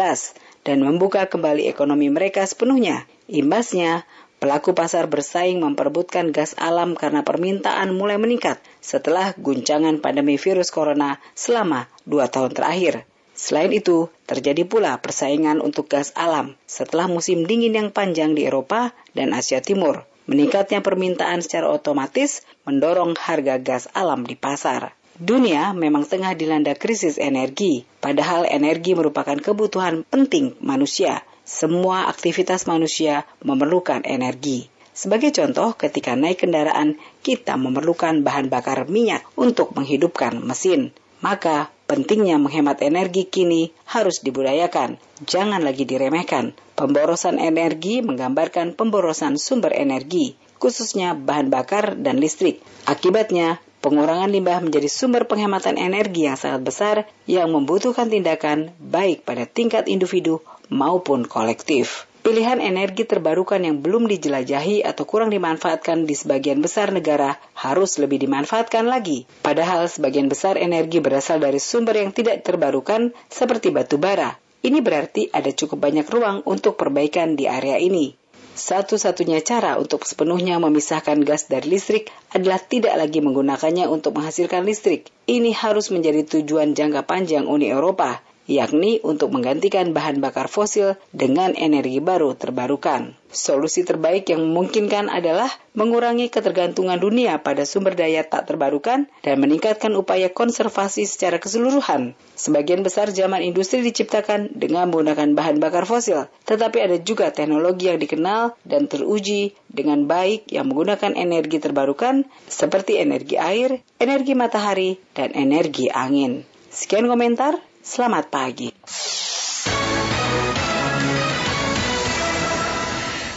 dan membuka kembali ekonomi mereka sepenuhnya. Imbasnya, Pelaku pasar bersaing memperebutkan gas alam karena permintaan mulai meningkat setelah guncangan pandemi virus corona selama dua tahun terakhir. Selain itu, terjadi pula persaingan untuk gas alam setelah musim dingin yang panjang di Eropa dan Asia Timur. Meningkatnya permintaan secara otomatis mendorong harga gas alam di pasar. Dunia memang tengah dilanda krisis energi, padahal energi merupakan kebutuhan penting manusia semua aktivitas manusia memerlukan energi. Sebagai contoh, ketika naik kendaraan, kita memerlukan bahan bakar minyak untuk menghidupkan mesin. Maka, pentingnya menghemat energi kini harus dibudayakan. Jangan lagi diremehkan. Pemborosan energi menggambarkan pemborosan sumber energi, khususnya bahan bakar dan listrik. Akibatnya, pengurangan limbah menjadi sumber penghematan energi yang sangat besar yang membutuhkan tindakan baik pada tingkat individu maupun kolektif. Pilihan energi terbarukan yang belum dijelajahi atau kurang dimanfaatkan di sebagian besar negara harus lebih dimanfaatkan lagi. Padahal sebagian besar energi berasal dari sumber yang tidak terbarukan seperti batu bara. Ini berarti ada cukup banyak ruang untuk perbaikan di area ini. Satu-satunya cara untuk sepenuhnya memisahkan gas dari listrik adalah tidak lagi menggunakannya untuk menghasilkan listrik. Ini harus menjadi tujuan jangka panjang Uni Eropa yakni untuk menggantikan bahan bakar fosil dengan energi baru terbarukan. Solusi terbaik yang memungkinkan adalah mengurangi ketergantungan dunia pada sumber daya tak terbarukan dan meningkatkan upaya konservasi secara keseluruhan. Sebagian besar zaman industri diciptakan dengan menggunakan bahan bakar fosil, tetapi ada juga teknologi yang dikenal dan teruji dengan baik yang menggunakan energi terbarukan seperti energi air, energi matahari, dan energi angin. Sekian komentar, Selamat pagi.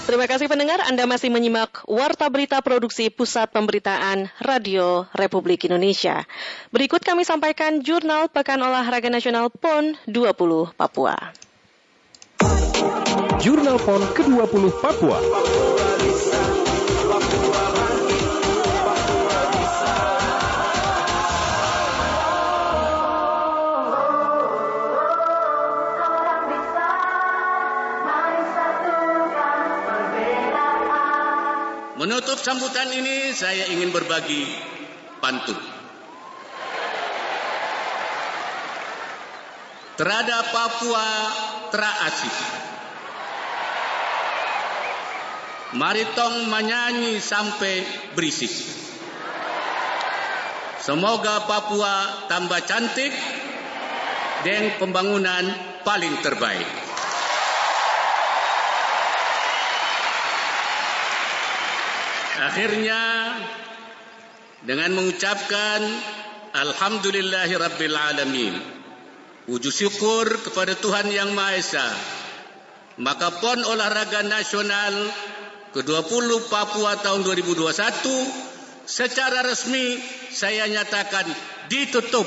Terima kasih pendengar, Anda masih menyimak Warta Berita Produksi Pusat Pemberitaan Radio Republik Indonesia. Berikut kami sampaikan Jurnal Pekan Olahraga Nasional PON 20 Papua. Jurnal PON ke-20 Papua. Menutup sambutan ini saya ingin berbagi pantun. Terhadap Papua terasik. Mari tong menyanyi sampai berisik. Semoga Papua tambah cantik dan pembangunan paling terbaik. Akhirnya dengan mengucapkan Alhamdulillahi Rabbil Alamin. Puji syukur kepada Tuhan Yang Maha Esa. Maka PON Olahraga Nasional ke-20 Papua tahun 2021 secara resmi saya nyatakan ditutup.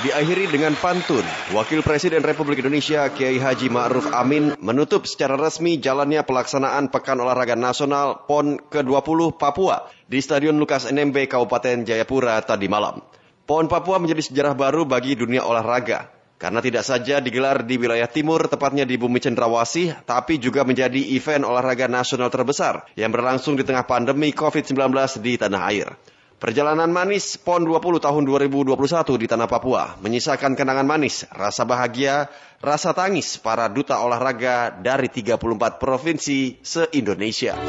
Diakhiri dengan pantun, Wakil Presiden Republik Indonesia Kiai Haji Ma'ruf Amin menutup secara resmi jalannya pelaksanaan Pekan Olahraga Nasional PON ke-20 Papua di Stadion Lukas NMB Kabupaten Jayapura tadi malam. PON Papua menjadi sejarah baru bagi dunia olahraga karena tidak saja digelar di wilayah timur, tepatnya di bumi cendrawasih, tapi juga menjadi event olahraga nasional terbesar yang berlangsung di tengah pandemi COVID-19 di tanah air. Perjalanan manis PON 20 tahun 2021 di Tanah Papua menyisakan kenangan manis, rasa bahagia, rasa tangis para duta olahraga dari 34 provinsi se-Indonesia.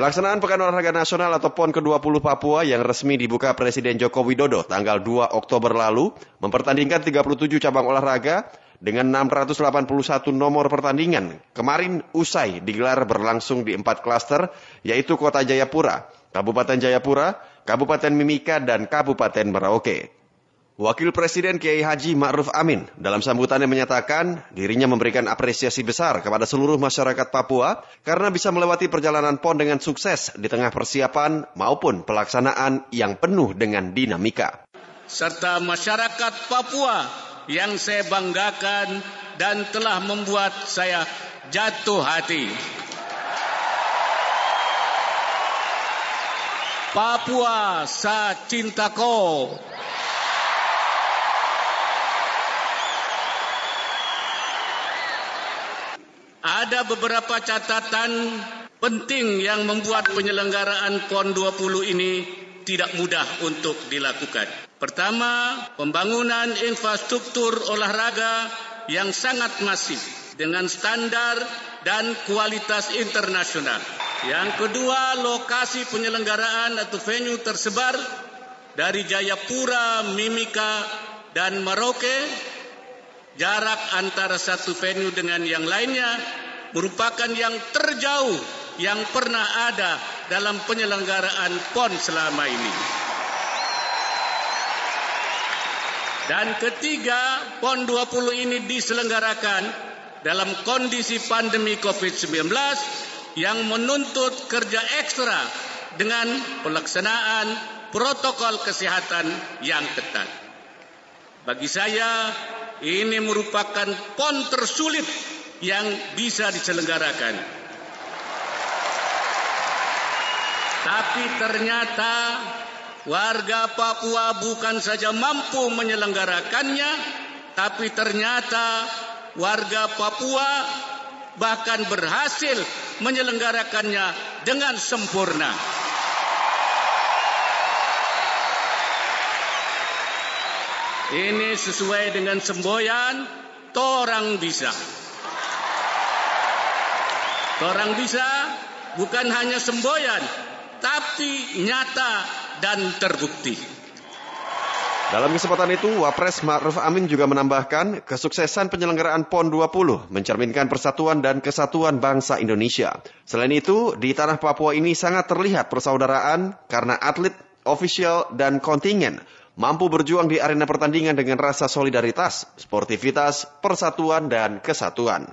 Pelaksanaan Pekan Olahraga Nasional atau PON ke-20 Papua yang resmi dibuka Presiden Joko Widodo tanggal 2 Oktober lalu mempertandingkan 37 cabang olahraga dengan 681 nomor pertandingan. Kemarin usai digelar berlangsung di empat klaster yaitu Kota Jayapura, Kabupaten Jayapura, Kabupaten Mimika, dan Kabupaten Merauke. Wakil Presiden Kiai Haji Ma'ruf Amin dalam sambutannya menyatakan dirinya memberikan apresiasi besar kepada seluruh masyarakat Papua karena bisa melewati perjalanan PON dengan sukses di tengah persiapan maupun pelaksanaan yang penuh dengan dinamika. Serta masyarakat Papua yang saya banggakan dan telah membuat saya jatuh hati. Papua sa cintaku. Ada beberapa catatan penting yang membuat penyelenggaraan PON 20 ini tidak mudah untuk dilakukan. Pertama, pembangunan infrastruktur olahraga yang sangat masif dengan standar dan kualitas internasional. Yang kedua, lokasi penyelenggaraan atau venue tersebar dari Jayapura, Mimika, dan Merauke jarak antara satu venue dengan yang lainnya merupakan yang terjauh yang pernah ada dalam penyelenggaraan PON selama ini. Dan ketiga, PON 20 ini diselenggarakan dalam kondisi pandemi COVID-19 yang menuntut kerja ekstra dengan pelaksanaan protokol kesehatan yang ketat. Bagi saya, ini merupakan pon tersulit yang bisa diselenggarakan. Tapi ternyata warga Papua bukan saja mampu menyelenggarakannya, tapi ternyata warga Papua bahkan berhasil menyelenggarakannya dengan sempurna. Ini sesuai dengan semboyan, torang bisa. Torang bisa bukan hanya semboyan, tapi nyata dan terbukti. Dalam kesempatan itu, Wapres Ma'ruf Amin juga menambahkan kesuksesan penyelenggaraan PON 20 mencerminkan persatuan dan kesatuan bangsa Indonesia. Selain itu, di tanah Papua ini sangat terlihat persaudaraan karena atlet, ofisial, dan kontingen mampu berjuang di arena pertandingan dengan rasa solidaritas, sportivitas, persatuan, dan kesatuan.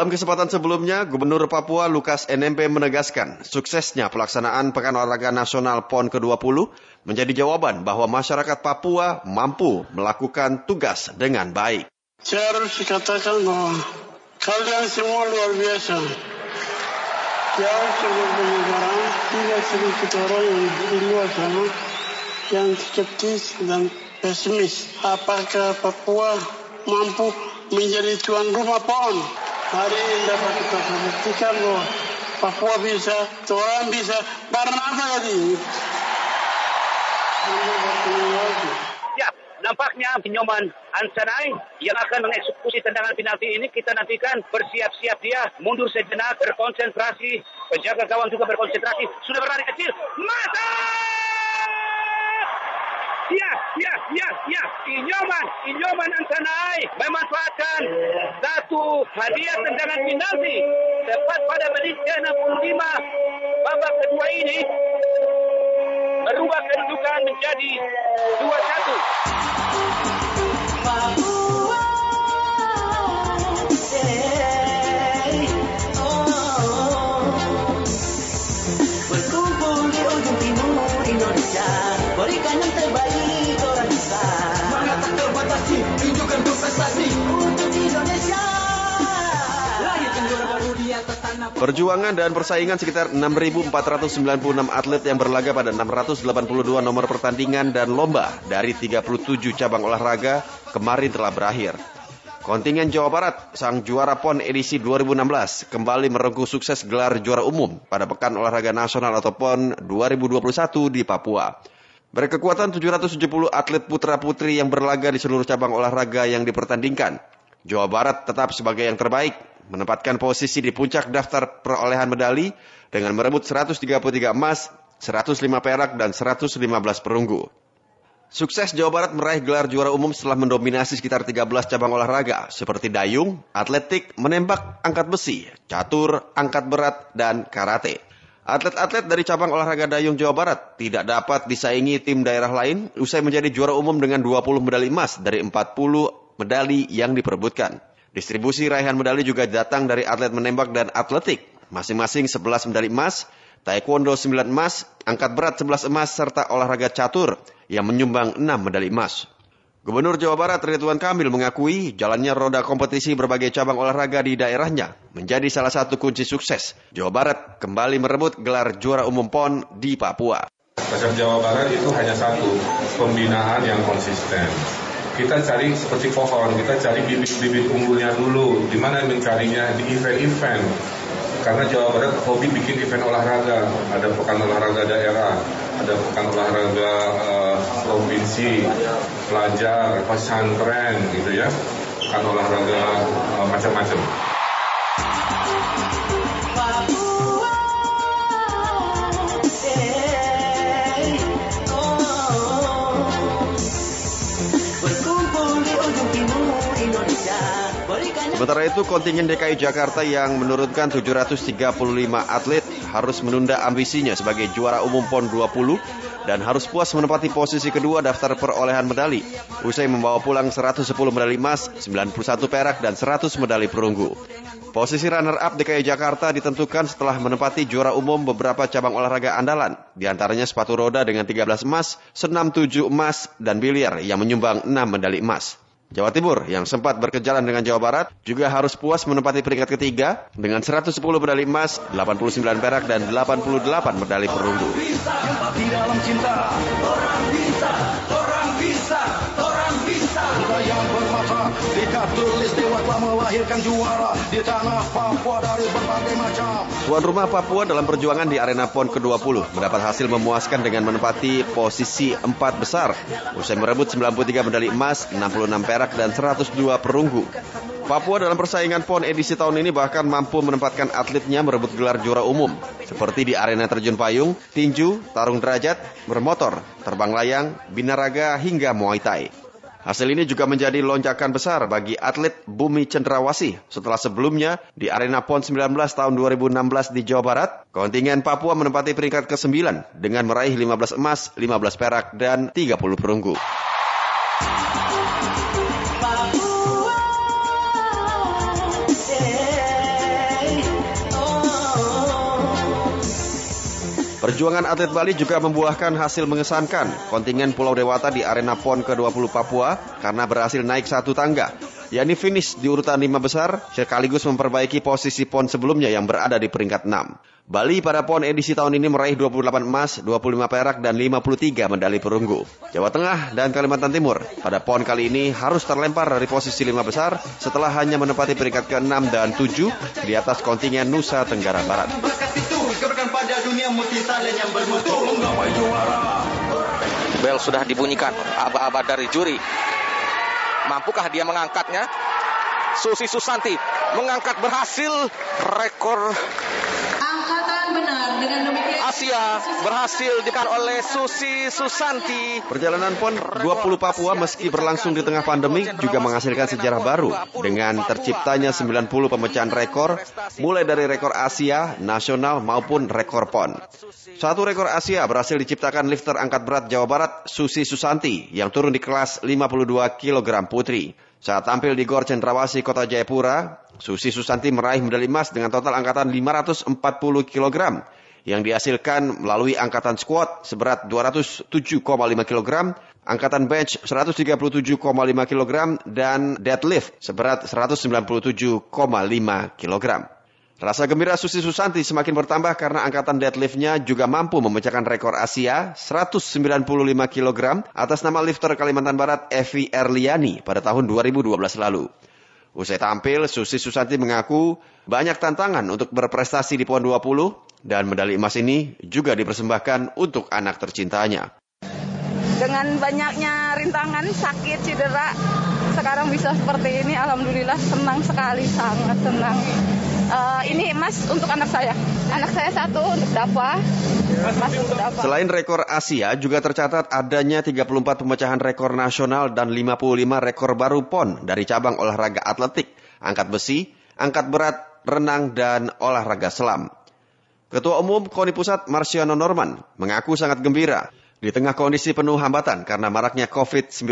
Dalam kesempatan sebelumnya, Gubernur Papua Lukas NMP menegaskan suksesnya pelaksanaan Pekan Olahraga Nasional PON ke-20 menjadi jawaban bahwa masyarakat Papua mampu melakukan tugas dengan baik. Saya harus dikatakan bahwa kalian semua luar biasa. Jauh sebelum penyegaran, tidak sedikit orang yang di luar sana yang skeptis dan pesimis. Apakah Papua mampu menjadi tuan rumah PON? Hari ini dapat kita Papua bisa, Tuhan bisa. Karena apa tadi? Ya, nampaknya Pinyoman Ansanai yang akan mengeksekusi tendangan penalti ini kita nantikan bersiap-siap dia mundur sejenak berkonsentrasi penjaga gawang juga berkonsentrasi sudah berlari kecil mata Ya, ya. Inyoman, Inyoman Antanai memanfaatkan satu hadiah tendangan penalti tepat pada menit ke-65 babak kedua ini merubah kedudukan menjadi 2-1. Perjuangan dan persaingan sekitar 6.496 atlet yang berlaga pada 682 nomor pertandingan dan lomba dari 37 cabang olahraga kemarin telah berakhir. Kontingen Jawa Barat, sang juara PON edisi 2016, kembali merengkuh sukses gelar juara umum pada Pekan Olahraga Nasional atau PON 2021 di Papua. Berkekuatan 770 atlet putra-putri yang berlaga di seluruh cabang olahraga yang dipertandingkan. Jawa Barat tetap sebagai yang terbaik, menempatkan posisi di puncak daftar perolehan medali dengan merebut 133 emas, 105 perak, dan 115 perunggu. Sukses Jawa Barat meraih gelar juara umum setelah mendominasi sekitar 13 cabang olahraga seperti dayung, atletik, menembak, angkat besi, catur, angkat berat, dan karate. Atlet-atlet dari cabang olahraga dayung Jawa Barat tidak dapat disaingi tim daerah lain usai menjadi juara umum dengan 20 medali emas dari 40 medali yang diperebutkan. Distribusi raihan medali juga datang dari atlet menembak dan atletik, masing-masing 11 medali emas, taekwondo 9 emas, angkat berat 11 emas, serta olahraga catur yang menyumbang 6 medali emas. Gubernur Jawa Barat Ridwan Kamil mengakui jalannya roda kompetisi berbagai cabang olahraga di daerahnya menjadi salah satu kunci sukses. Jawa Barat kembali merebut gelar juara umum PON di Papua. Pasar Jawa Barat itu hanya satu, pembinaan yang konsisten. Kita cari seperti pohon, kita cari bibit-bibit unggulnya dulu. Di mana mencarinya? Di event-event karena Jawa Barat hobi bikin event olahraga, ada pekan olahraga daerah, ada pekan olahraga uh, provinsi, pelajar, pesantren gitu ya, pekan olahraga uh, macam-macam. Sementara itu kontingen DKI Jakarta yang menurunkan 735 atlet harus menunda ambisinya sebagai juara umum PON 20 dan harus puas menempati posisi kedua daftar perolehan medali usai membawa pulang 110 medali emas, 91 perak dan 100 medali perunggu. Posisi runner-up DKI Jakarta ditentukan setelah menempati juara umum beberapa cabang olahraga andalan, di antaranya sepatu roda dengan 13 emas, senam 7 emas, dan biliar yang menyumbang 6 medali emas. Jawa Timur yang sempat berkejaran dengan Jawa Barat juga harus puas menempati peringkat ketiga dengan 110 medali emas, 89 perak dan 88 medali perunggu. Orang melahirkan juara di tanah Papua dari berbagai macam. Tuan rumah Papua dalam perjuangan di arena PON ke-20 mendapat hasil memuaskan dengan menempati posisi empat besar. Usai merebut 93 medali emas, 66 perak dan 102 perunggu. Papua dalam persaingan PON edisi tahun ini bahkan mampu menempatkan atletnya merebut gelar juara umum, seperti di arena terjun payung, tinju, tarung derajat, bermotor, terbang layang, binaraga, hingga Muay Thai. Hasil ini juga menjadi lonjakan besar bagi atlet Bumi Cendrawasih setelah sebelumnya di Arena PON 19 tahun 2016 di Jawa Barat, kontingen Papua menempati peringkat ke-9 dengan meraih 15 emas, 15 perak, dan 30 perunggu. Perjuangan atlet Bali juga membuahkan hasil mengesankan. Kontingen Pulau Dewata di arena PON ke-20 Papua karena berhasil naik satu tangga. yakni finish di urutan lima besar sekaligus memperbaiki posisi PON sebelumnya yang berada di peringkat 6. Bali pada PON edisi tahun ini meraih 28 emas, 25 perak, dan 53 medali perunggu. Jawa Tengah dan Kalimantan Timur pada PON kali ini harus terlempar dari posisi lima besar setelah hanya menempati peringkat ke-6 dan 7 di atas kontingen Nusa Tenggara Barat pada dunia multitalent yang bermutu menggapai juara. Bel sudah dibunyikan, aba-aba dari juri. Mampukah dia mengangkatnya? Susi Susanti mengangkat berhasil rekor. Dengan demikian Asia berhasil dikan oleh Susi Susanti. Perjalanan PON 20 Papua meski berlangsung di tengah pandemi juga menghasilkan sejarah baru dengan terciptanya 90 pemecahan rekor mulai dari rekor Asia, nasional maupun rekor PON. Satu rekor Asia berhasil diciptakan lifter angkat berat Jawa Barat Susi Susanti yang turun di kelas 52 kg putri. Saat tampil di Gor Cendrawasih Kota Jayapura, Susi Susanti meraih medali emas dengan total angkatan 540 kg yang dihasilkan melalui angkatan squat seberat 207,5 kg, angkatan bench 137,5 kg, dan deadlift seberat 197,5 kg. Rasa gembira Susi Susanti semakin bertambah karena angkatan deadliftnya juga mampu memecahkan rekor Asia 195 kg atas nama lifter Kalimantan Barat Evi Erliani pada tahun 2012 lalu. Usai tampil, Susi Susanti mengaku banyak tantangan untuk berprestasi di PON 20 dan medali emas ini juga dipersembahkan untuk anak tercintanya. Dengan banyaknya rintangan, sakit, cedera, sekarang bisa seperti ini, alhamdulillah senang sekali, sangat senang. Uh, ini emas untuk anak saya. Anak saya satu untuk dapat. Selain rekor Asia, juga tercatat adanya 34 pemecahan rekor nasional dan 55 rekor baru PON dari cabang olahraga atletik, angkat besi, angkat berat, renang, dan olahraga selam. Ketua Umum KONI Pusat Marciano Norman mengaku sangat gembira di tengah kondisi penuh hambatan karena maraknya COVID-19.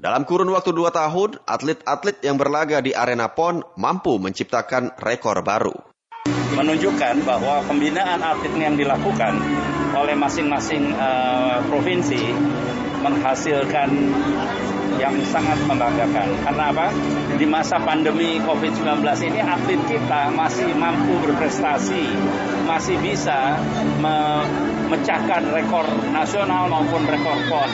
Dalam kurun waktu dua tahun, atlet-atlet yang berlaga di arena PON mampu menciptakan rekor baru menunjukkan bahwa pembinaan atlet yang dilakukan oleh masing-masing uh, provinsi menghasilkan yang sangat membanggakan. Karena apa? Di masa pandemi COVID-19 ini atlet kita masih mampu berprestasi, masih bisa memecahkan rekor nasional maupun rekor PON.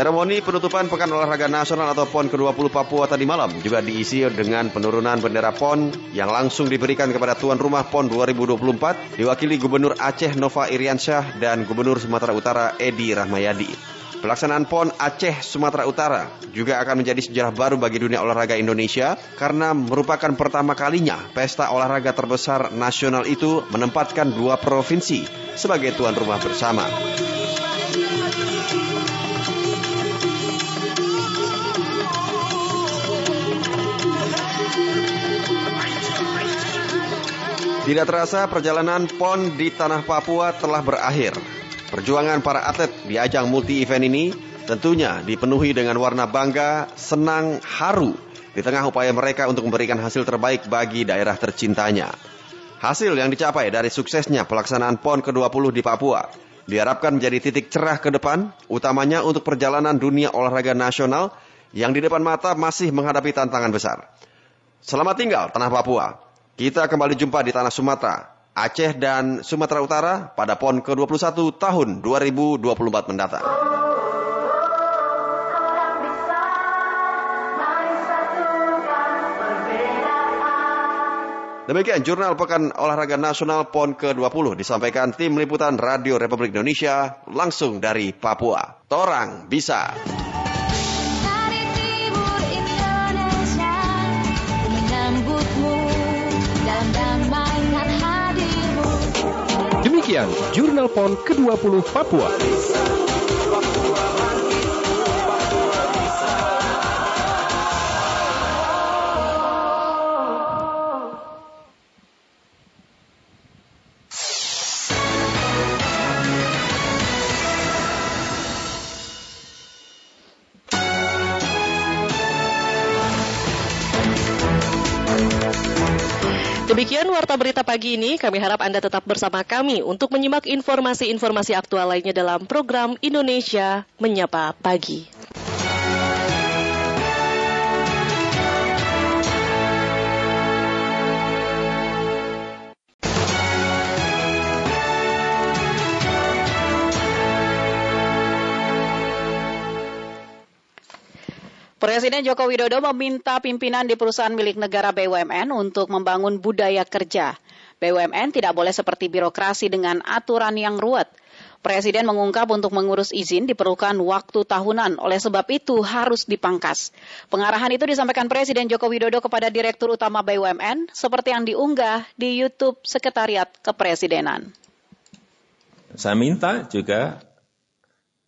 Seremoni penutupan Pekan Olahraga Nasional atau PON ke-20 Papua tadi malam juga diisi dengan penurunan bendera PON yang langsung diberikan kepada tuan rumah PON 2024 diwakili Gubernur Aceh Nova Iriansyah dan Gubernur Sumatera Utara Edi Rahmayadi. Pelaksanaan PON Aceh Sumatera Utara juga akan menjadi sejarah baru bagi dunia olahraga Indonesia karena merupakan pertama kalinya pesta olahraga terbesar nasional itu menempatkan dua provinsi sebagai tuan rumah bersama. Tidak terasa perjalanan PON di tanah Papua telah berakhir. Perjuangan para atlet di ajang multi event ini tentunya dipenuhi dengan warna bangga, senang, haru di tengah upaya mereka untuk memberikan hasil terbaik bagi daerah tercintanya. Hasil yang dicapai dari suksesnya pelaksanaan PON ke-20 di Papua diharapkan menjadi titik cerah ke depan, utamanya untuk perjalanan dunia olahraga nasional yang di depan mata masih menghadapi tantangan besar. Selamat tinggal tanah Papua. Kita kembali jumpa di tanah Sumatera, Aceh dan Sumatera Utara pada PON ke-21 tahun 2024 mendatang. Demikian Jurnal Pekan Olahraga Nasional PON ke-20 disampaikan tim liputan Radio Republik Indonesia langsung dari Papua. Torang bisa. Demikian Jurnal PON ke-20 Papua. Warta berita pagi ini. Kami harap Anda tetap bersama kami untuk menyimak informasi-informasi aktual lainnya dalam program Indonesia Menyapa Pagi. Presiden Joko Widodo meminta pimpinan di perusahaan milik negara BUMN untuk membangun budaya kerja. BUMN tidak boleh seperti birokrasi dengan aturan yang ruwet. Presiden mengungkap untuk mengurus izin diperlukan waktu tahunan, oleh sebab itu harus dipangkas. Pengarahan itu disampaikan Presiden Joko Widodo kepada Direktur Utama BUMN, seperti yang diunggah di YouTube Sekretariat Kepresidenan. Saya minta juga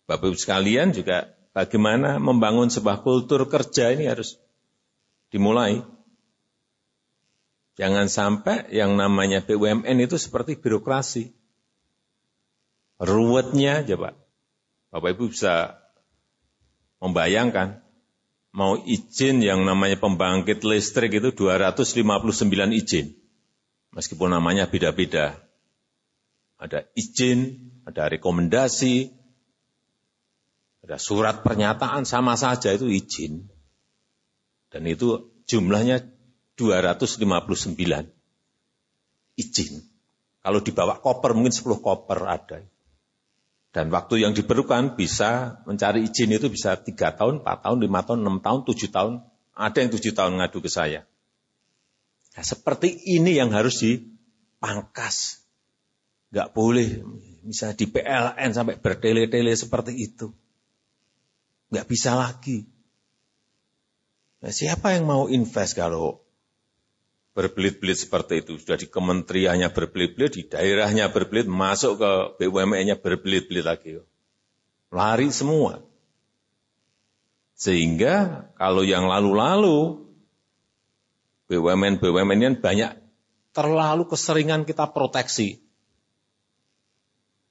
Bapak Ibu sekalian juga bagaimana membangun sebuah kultur kerja ini harus dimulai. Jangan sampai yang namanya BUMN itu seperti birokrasi. Ruwetnya aja Pak. Bapak Ibu bisa membayangkan, mau izin yang namanya pembangkit listrik itu 259 izin. Meskipun namanya beda-beda. Ada izin, ada rekomendasi, ada surat pernyataan sama saja itu izin. Dan itu jumlahnya 259 izin. Kalau dibawa koper mungkin 10 koper ada. Dan waktu yang diperlukan bisa mencari izin itu bisa 3 tahun, 4 tahun, 5 tahun, 6 tahun, 7 tahun. Ada yang 7 tahun ngadu ke saya. Nah, seperti ini yang harus dipangkas. Nggak boleh bisa di PLN sampai bertele-tele seperti itu. Nggak bisa lagi. Nah, siapa yang mau invest kalau berbelit-belit seperti itu. Sudah di kementeriannya berbelit-belit, di daerahnya berbelit, masuk ke BUMN-nya berbelit-belit lagi. Lari semua. Sehingga kalau yang lalu-lalu, BUMN-BUMN ini banyak terlalu keseringan kita proteksi.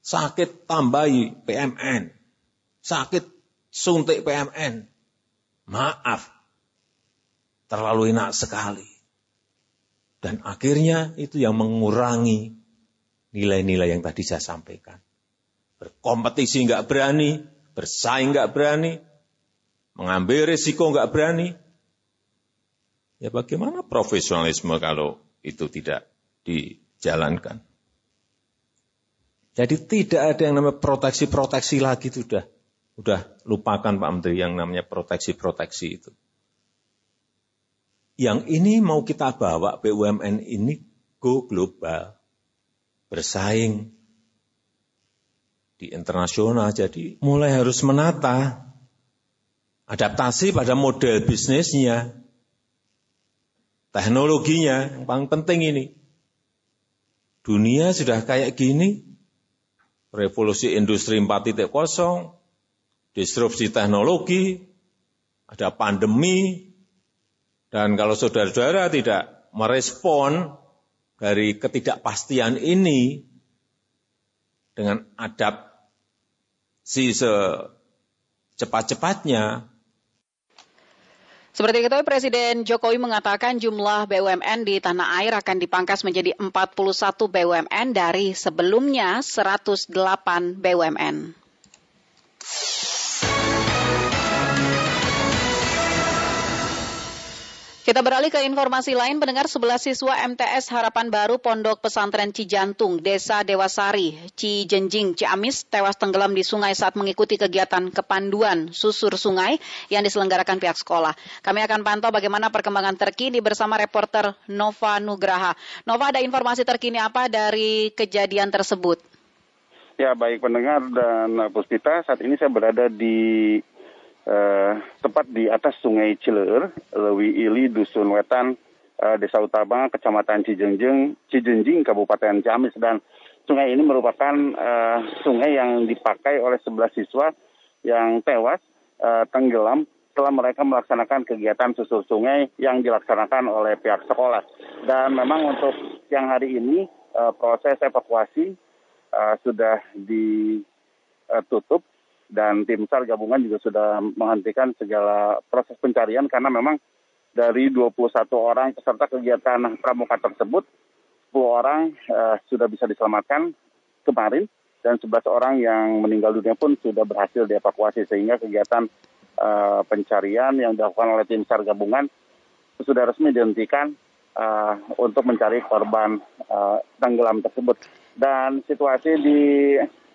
Sakit tambahi PMN. Sakit suntik PMN. Maaf. Terlalu enak sekali dan akhirnya itu yang mengurangi nilai-nilai yang tadi saya sampaikan. Berkompetisi nggak berani, bersaing nggak berani, mengambil risiko nggak berani. Ya bagaimana profesionalisme kalau itu tidak dijalankan? Jadi tidak ada yang namanya proteksi-proteksi lagi sudah. Udah lupakan Pak Menteri yang namanya proteksi-proteksi itu. Yang ini mau kita bawa BUMN ini go global. Bersaing di internasional. Jadi mulai harus menata adaptasi pada model bisnisnya, teknologinya yang paling penting ini. Dunia sudah kayak gini, revolusi industri 4.0, disrupsi teknologi, ada pandemi, dan kalau saudara-saudara tidak merespon dari ketidakpastian ini dengan adaptasi secepat-cepatnya, seperti itu, Presiden Jokowi mengatakan jumlah BUMN di tanah air akan dipangkas menjadi 41 BUMN dari sebelumnya 108 BUMN. Kita beralih ke informasi lain, pendengar 11 siswa MTS Harapan Baru Pondok Pesantren Cijantung, Desa Dewasari, Cijenjing, Ciamis, tewas tenggelam di sungai saat mengikuti kegiatan kepanduan susur sungai yang diselenggarakan pihak sekolah. Kami akan pantau bagaimana perkembangan terkini bersama reporter Nova Nugraha. Nova, ada informasi terkini apa dari kejadian tersebut? Ya, baik pendengar dan Puspita, saat ini saya berada di uh, tepat di atas Sungai Ciler, Lewi Ili, Dusun Wetan, uh, Desa Utama, Kecamatan Cijenjing, Cijenjing, Kabupaten Ciamis dan sungai ini merupakan uh, sungai yang dipakai oleh 11 siswa yang tewas uh, tenggelam setelah mereka melaksanakan kegiatan susur sungai yang dilaksanakan oleh pihak sekolah. Dan memang untuk siang hari ini uh, proses evakuasi uh, sudah ditutup dan tim SAR gabungan juga sudah menghentikan segala proses pencarian karena memang dari 21 orang peserta kegiatan pramuka tersebut 10 orang uh, sudah bisa diselamatkan kemarin dan 11 orang yang meninggal dunia pun sudah berhasil dievakuasi sehingga kegiatan uh, pencarian yang dilakukan oleh tim SAR gabungan sudah resmi dihentikan uh, untuk mencari korban uh, tenggelam tersebut. Dan situasi di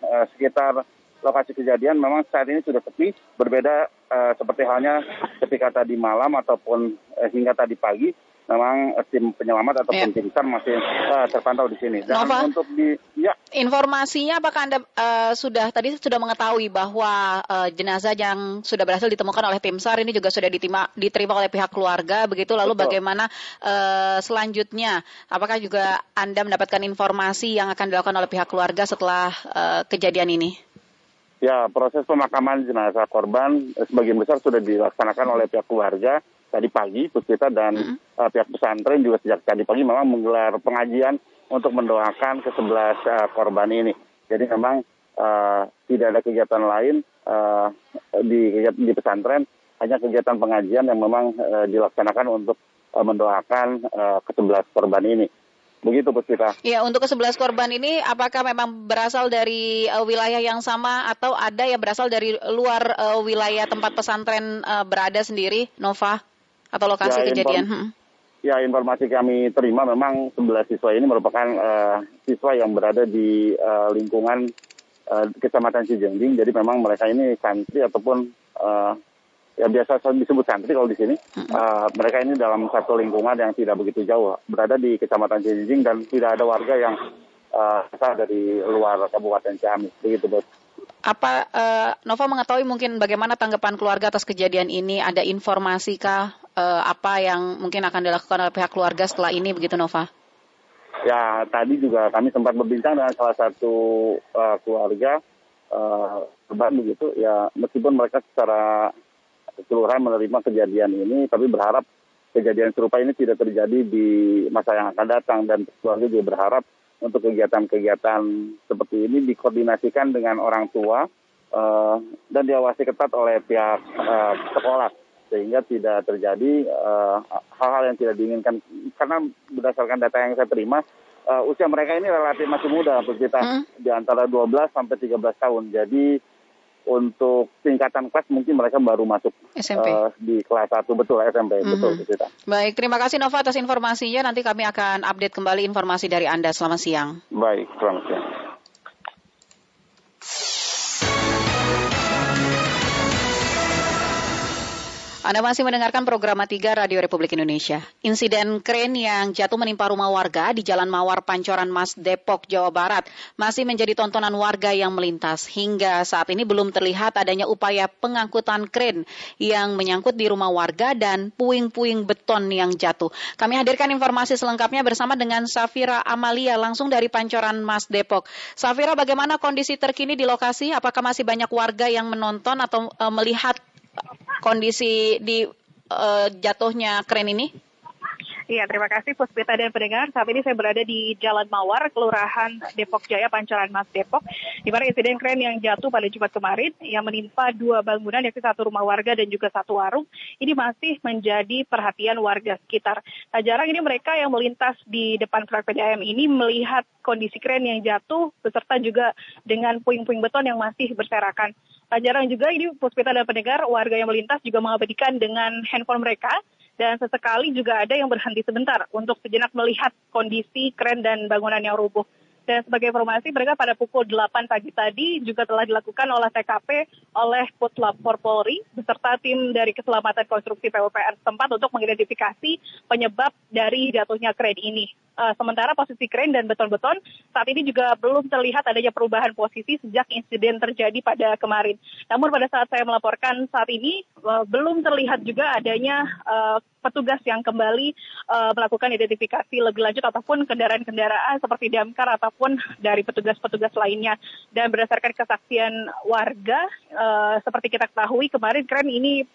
uh, sekitar lokasi kejadian memang saat ini sudah sepi, berbeda uh, seperti halnya ketika tadi malam ataupun uh, hingga tadi pagi memang uh, tim penyelamat ataupun yeah. tim SAR masih uh, terpantau di sini. Dan Nova, untuk di ya informasinya apakah Anda uh, sudah tadi sudah mengetahui bahwa uh, jenazah yang sudah berhasil ditemukan oleh tim SAR ini juga sudah diterima diterima oleh pihak keluarga begitu lalu Betul. bagaimana uh, selanjutnya apakah juga Anda mendapatkan informasi yang akan dilakukan oleh pihak keluarga setelah uh, kejadian ini? Ya, proses pemakaman jenazah korban sebagian besar sudah dilaksanakan oleh pihak keluarga tadi pagi, Puspita dan mm. uh, pihak pesantren juga sejak tadi pagi memang menggelar pengajian untuk mendoakan ke sebelas uh, korban ini. Jadi memang uh, tidak ada kegiatan lain uh, di di pesantren, hanya kegiatan pengajian yang memang uh, dilaksanakan untuk uh, mendoakan uh, ke sebelas korban ini. Begitu Puspita. Ya, untuk ke sebelas korban ini apakah memang berasal dari uh, wilayah yang sama atau ada yang berasal dari luar uh, wilayah tempat pesantren uh, berada sendiri, Nova? atau lokasi Ya, kejadian? inform- Hmm. Ya informasi kami terima memang 11 siswa ini merupakan eh, siswa yang berada di eh, lingkungan eh, Kecamatan Cijengjing. Jadi memang mereka ini santri ataupun eh, ya biasa disebut santri kalau di sini. Eh, mereka ini dalam satu lingkungan yang tidak begitu jauh, berada di Kecamatan Cijengjing dan tidak ada warga yang asal dari luar Kabupaten Ciamis. Begitu, Bos. Apa eh, Nova mengetahui mungkin bagaimana tanggapan keluarga atas kejadian ini? Ada informasi kah eh, apa yang mungkin akan dilakukan oleh pihak keluarga setelah ini begitu Nova? Ya, tadi juga kami sempat berbincang dengan salah satu uh, keluarga uh, korban begitu. Ya, meskipun mereka secara keseluruhan menerima kejadian ini, tapi berharap kejadian serupa ini tidak terjadi di masa yang akan datang. Dan keluarga juga berharap untuk kegiatan-kegiatan seperti ini dikoordinasikan dengan orang tua uh, dan diawasi ketat oleh pihak uh, sekolah. Sehingga tidak terjadi uh, hal-hal yang tidak diinginkan. Karena berdasarkan data yang saya terima uh, usia mereka ini relatif masih muda. Kita di antara 12 sampai 13 tahun. Jadi untuk tingkatan kelas mungkin mereka baru masuk SMP. uh, di kelas 1 betul SMP Mhm. betul kita Baik, terima kasih Nova atas informasinya. Nanti kami akan update kembali informasi dari Anda. Selamat siang. baik selamat siang Anda masih mendengarkan program 3 Radio Republik Indonesia. Insiden kren yang jatuh menimpa rumah warga di Jalan Mawar Pancoran Mas Depok, Jawa Barat masih menjadi tontonan warga yang melintas. Hingga saat ini belum terlihat adanya upaya pengangkutan kren yang menyangkut di rumah warga dan puing-puing beton yang jatuh. Kami hadirkan informasi selengkapnya bersama dengan Safira Amalia langsung dari Pancoran Mas Depok. Safira, bagaimana kondisi terkini di lokasi? Apakah masih banyak warga yang menonton atau eh, melihat kondisi di eh, jatuhnya kren ini? Iya, terima kasih Puspita dan pendengar. Saat ini saya berada di Jalan Mawar, Kelurahan Depok Jaya, Pancoran Mas Depok, di mana insiden kren yang jatuh pada Jumat kemarin yang menimpa dua bangunan, yakni satu rumah warga dan juga satu warung, ini masih menjadi perhatian warga sekitar. Tak jarang ini mereka yang melintas di depan proyek PDAM ini melihat kondisi kren yang jatuh, beserta juga dengan puing-puing beton yang masih berserakan. Tak jarang juga ini Puspita dan pendengar, warga yang melintas juga mengabadikan dengan handphone mereka, dan sesekali juga ada yang berhenti sebentar untuk sejenak melihat kondisi kren dan bangunan yang rubuh. Dan sebagai informasi, mereka pada pukul 8 pagi tadi juga telah dilakukan olah TKP oleh Puslap Polri beserta tim dari Keselamatan Konstruksi PUPR setempat untuk mengidentifikasi penyebab dari jatuhnya kren ini. Uh, sementara posisi kren dan beton-beton saat ini juga belum terlihat adanya perubahan posisi sejak insiden terjadi pada kemarin. Namun pada saat saya melaporkan saat ini uh, belum terlihat juga adanya uh, petugas yang kembali uh, melakukan identifikasi lebih lanjut ataupun kendaraan-kendaraan seperti damkar ataupun dari petugas-petugas lainnya. Dan berdasarkan kesaksian warga, uh, seperti kita ketahui kemarin kren ini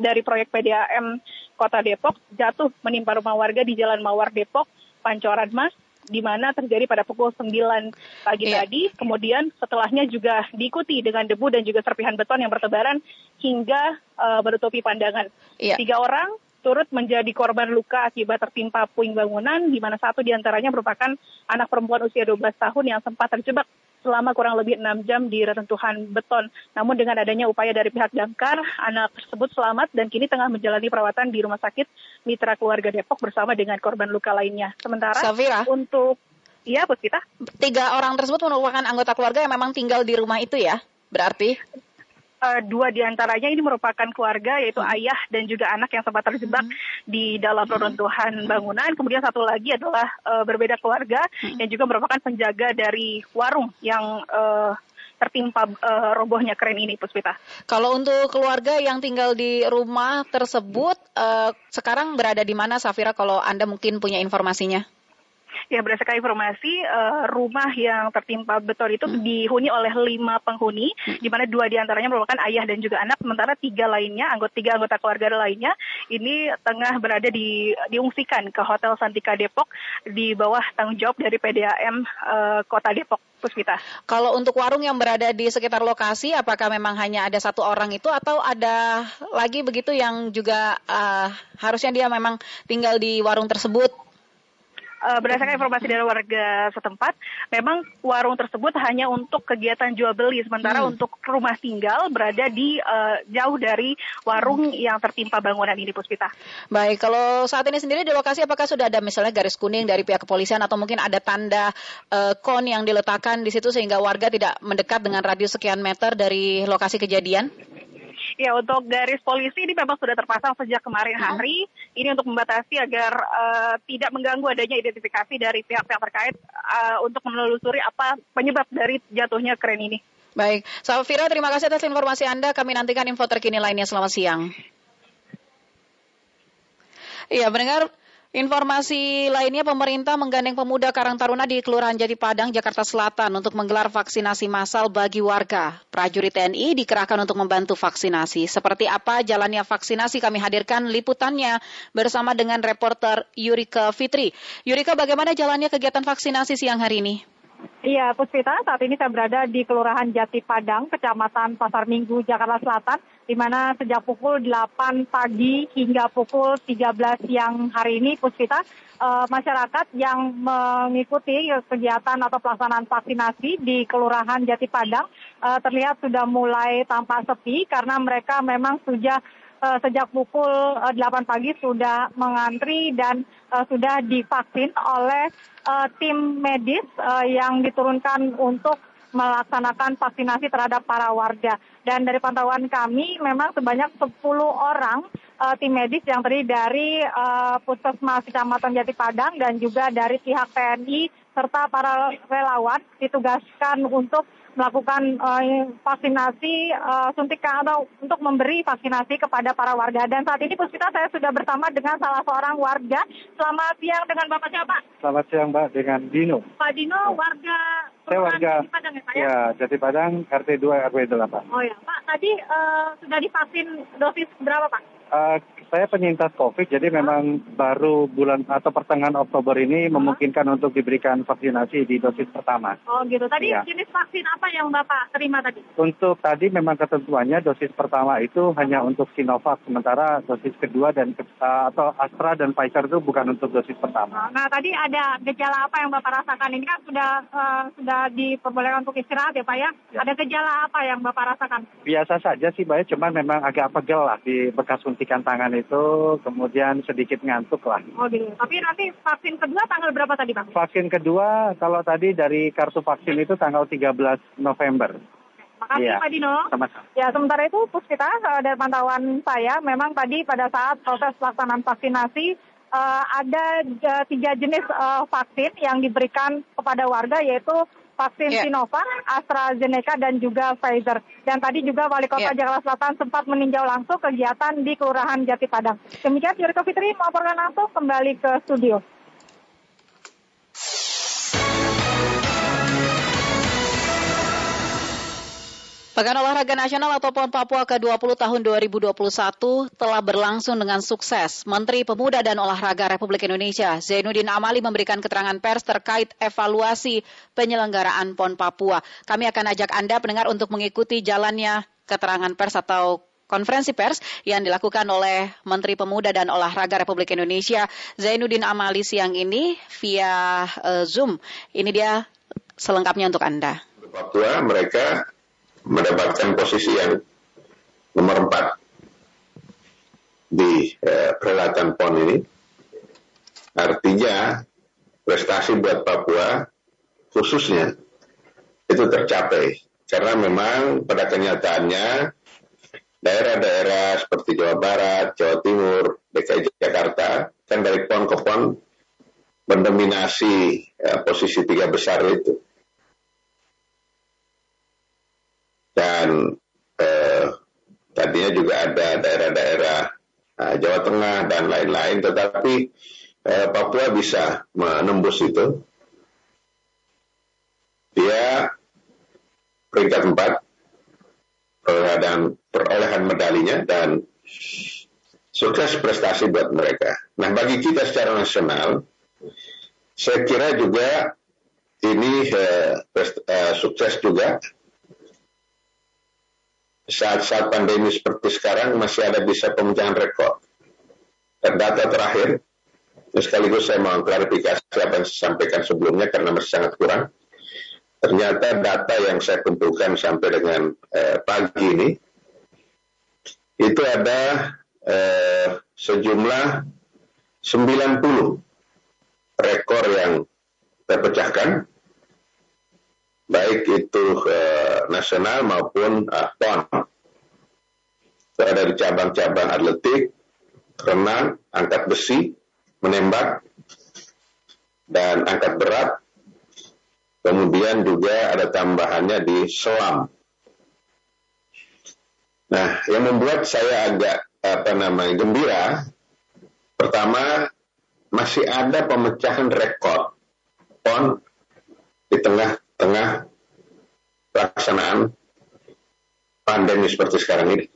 dari proyek PDAM Kota Depok jatuh menimpa rumah warga di Jalan Mawar Depok, Pancoran Mas, di mana terjadi pada pukul 9 pagi Iya. tadi. Kemudian setelahnya juga diikuti dengan debu dan juga serpihan beton yang bertebaran hingga uh, menutupi pandangan. Iya. Tiga orang turut menjadi korban luka akibat tertimpa puing bangunan, di mana satu di antaranya merupakan anak perempuan usia 12 tahun yang sempat terjebak selama kurang lebih enam jam di reruntuhan beton. Namun dengan adanya upaya dari pihak damkar, anak tersebut selamat dan kini tengah menjalani perawatan di Rumah Sakit Mitra Keluarga Depok bersama dengan korban luka lainnya. Sementara Safira. untuk Iya, Puspita. Tiga orang tersebut merupakan anggota keluarga yang memang tinggal di rumah itu ya? Berarti? Eh, dua di antaranya ini merupakan keluarga yaitu ayah dan juga anak yang sempat terjebak di dalam reruntuhan bangunan. Kemudian satu lagi adalah eh, berbeda keluarga yang juga merupakan penjaga dari warung yang eh, tertimpa eh, robohnya kren ini, Puspita. Kalau untuk keluarga yang tinggal di rumah tersebut, eh, sekarang berada di mana Safira kalau Anda mungkin punya informasinya? Ya berdasarkan informasi eh, rumah yang tertimpa beton itu dihuni oleh lima penghuni, di mana dua di antaranya merupakan ayah dan juga anak, sementara tiga lainnya, anggota tiga anggota keluarga lainnya, ini tengah berada di diungsikan ke Hotel Santika Depok di bawah tanggung jawab dari PDAM eh, Kota Depok. Puspita. Kalau untuk warung yang berada di sekitar lokasi, apakah memang hanya ada satu orang itu atau ada lagi begitu yang juga eh, harusnya dia memang tinggal di warung tersebut? Uh, berdasarkan informasi dari warga setempat, memang warung tersebut hanya untuk kegiatan jual beli, sementara hmm. untuk rumah tinggal berada di uh, jauh dari warung hmm. yang tertimpa bangunan ini, Puspita. Baik, kalau saat ini sendiri di lokasi apakah sudah ada misalnya garis kuning dari pihak kepolisian atau mungkin ada tanda uh, kon yang diletakkan di situ sehingga warga tidak mendekat dengan radius sekian meter dari lokasi kejadian? Ya, untuk garis polisi ini memang sudah terpasang sejak kemarin hmm. hari. Ini untuk membatasi agar uh, tidak mengganggu adanya identifikasi dari pihak-pihak terkait uh, untuk menelusuri apa penyebab dari jatuhnya kren ini. Baik, Safira terima kasih atas informasi Anda. Kami nantikan info terkini lainnya. Selamat siang. Iya, mendengar Informasi lainnya, pemerintah menggandeng pemuda Karang Taruna di Kelurahan Jati Padang, Jakarta Selatan untuk menggelar vaksinasi massal bagi warga. Prajurit TNI dikerahkan untuk membantu vaksinasi. Seperti apa jalannya vaksinasi kami hadirkan liputannya bersama dengan reporter Yurika Fitri. Yurika, bagaimana jalannya kegiatan vaksinasi siang hari ini? Iya, Puspita, saat ini saya berada di Kelurahan Jati Padang, Kecamatan Pasar Minggu, Jakarta Selatan, di mana sejak pukul 8 pagi hingga pukul 13 siang hari ini, Puspita, uh, masyarakat yang mengikuti kegiatan atau pelaksanaan vaksinasi di Kelurahan Jati Padang uh, terlihat sudah mulai tampak sepi karena mereka memang sudah sejak pukul uh, 8 pagi sudah mengantri dan uh, sudah divaksin oleh tim medis yang diturunkan untuk melaksanakan vaksinasi terhadap para warga. Dan dari pantauan kami memang sebanyak 10 orang uh, tim medis yang terdiri dari uh, Puskesmas Kecamatan Jati Padang dan juga dari pihak TNI serta para relawan ditugaskan untuk melakukan uh, vaksinasi uh, suntikan atau untuk memberi vaksinasi kepada para warga. Dan saat ini Puspita saya sudah bersama dengan salah seorang warga. Selamat siang dengan Bapak siapa? Selamat siang Mbak dengan Dino. Pak Dino warga saya warga Jati Padang ya Pak ya? Ya, Jati Padang RT 2 RW 8. Oh ya, Pak tadi uh, sudah divaksin dosis berapa Pak? Uh, saya penyintas COVID, jadi memang baru bulan atau pertengahan Oktober ini memungkinkan untuk diberikan vaksinasi di dosis pertama. Oh gitu. Tadi ya. jenis vaksin apa yang Bapak terima tadi? Untuk tadi memang ketentuannya dosis pertama itu hanya untuk Sinovac, sementara dosis kedua dan uh, atau Astra dan Pfizer itu bukan untuk dosis pertama. Nah tadi ada gejala apa yang Bapak rasakan? Ini kan sudah uh, sudah diperbolehkan untuk istirahat ya Pak ya? ya. Ada gejala apa yang Bapak rasakan? Biasa saja sih Pak, ya, cuman memang agak pegel lah di bekas suntikan tangan itu kemudian sedikit ngantuk lah. Oh gitu. Tapi nanti vaksin kedua tanggal berapa tadi Pak? Vaksin kedua kalau tadi dari kartu vaksin itu tanggal 13 November. Makasih ya. Pak Dino. Sama-sama. Ya sementara itu Puspita dari pantauan saya memang tadi pada saat proses pelaksanaan vaksinasi uh, ada uh, tiga jenis uh, vaksin yang diberikan kepada warga yaitu vaksin yeah. Sinovac, AstraZeneca dan juga Pfizer. Dan tadi juga Wali Kota yeah. Jakarta Selatan sempat meninjau langsung kegiatan di Kelurahan Jati Padang. Demikian Yuriko Fitri melaporkan langsung kembali ke studio. Pekan Olahraga Nasional atau PON Papua ke-20 tahun 2021 telah berlangsung dengan sukses. Menteri Pemuda dan Olahraga Republik Indonesia Zainuddin Amali memberikan keterangan pers terkait evaluasi penyelenggaraan PON Papua. Kami akan ajak Anda pendengar untuk mengikuti jalannya keterangan pers atau konferensi pers yang dilakukan oleh Menteri Pemuda dan Olahraga Republik Indonesia Zainuddin Amali siang ini via uh, Zoom. Ini dia selengkapnya untuk Anda. Papua mereka mendapatkan posisi yang nomor empat di eh, perhelatan PON ini. Artinya prestasi buat Papua khususnya itu tercapai karena memang pada kenyataannya daerah-daerah seperti Jawa Barat, Jawa Timur, DKI Jakarta kan dari PON ke PON mendominasi ya, posisi tiga besar itu. Dan eh, tadinya juga ada daerah-daerah eh, Jawa Tengah dan lain-lain, tetapi eh, Papua bisa menembus itu. Dia peringkat empat perolehan, perolehan medalinya dan sukses prestasi buat mereka. Nah bagi kita secara nasional, saya kira juga ini eh, eh, sukses juga saat-saat pandemi seperti sekarang masih ada bisa pemecahan rekor. Data terakhir sekaligus saya mau klarifikasi apa yang saya sampaikan sebelumnya karena masih sangat kurang. Ternyata data yang saya kumpulkan sampai dengan eh, pagi ini itu ada eh, sejumlah 90 rekor yang terpecahkan baik itu eh, nasional maupun eh, PON. Ada di cabang-cabang atletik, renang, angkat besi, menembak, dan angkat berat. Kemudian juga ada tambahannya di selam. Nah, yang membuat saya agak apa namanya gembira, pertama masih ada pemecahan rekor PON di tengah-tengah pelaksanaan pandemi seperti sekarang ini.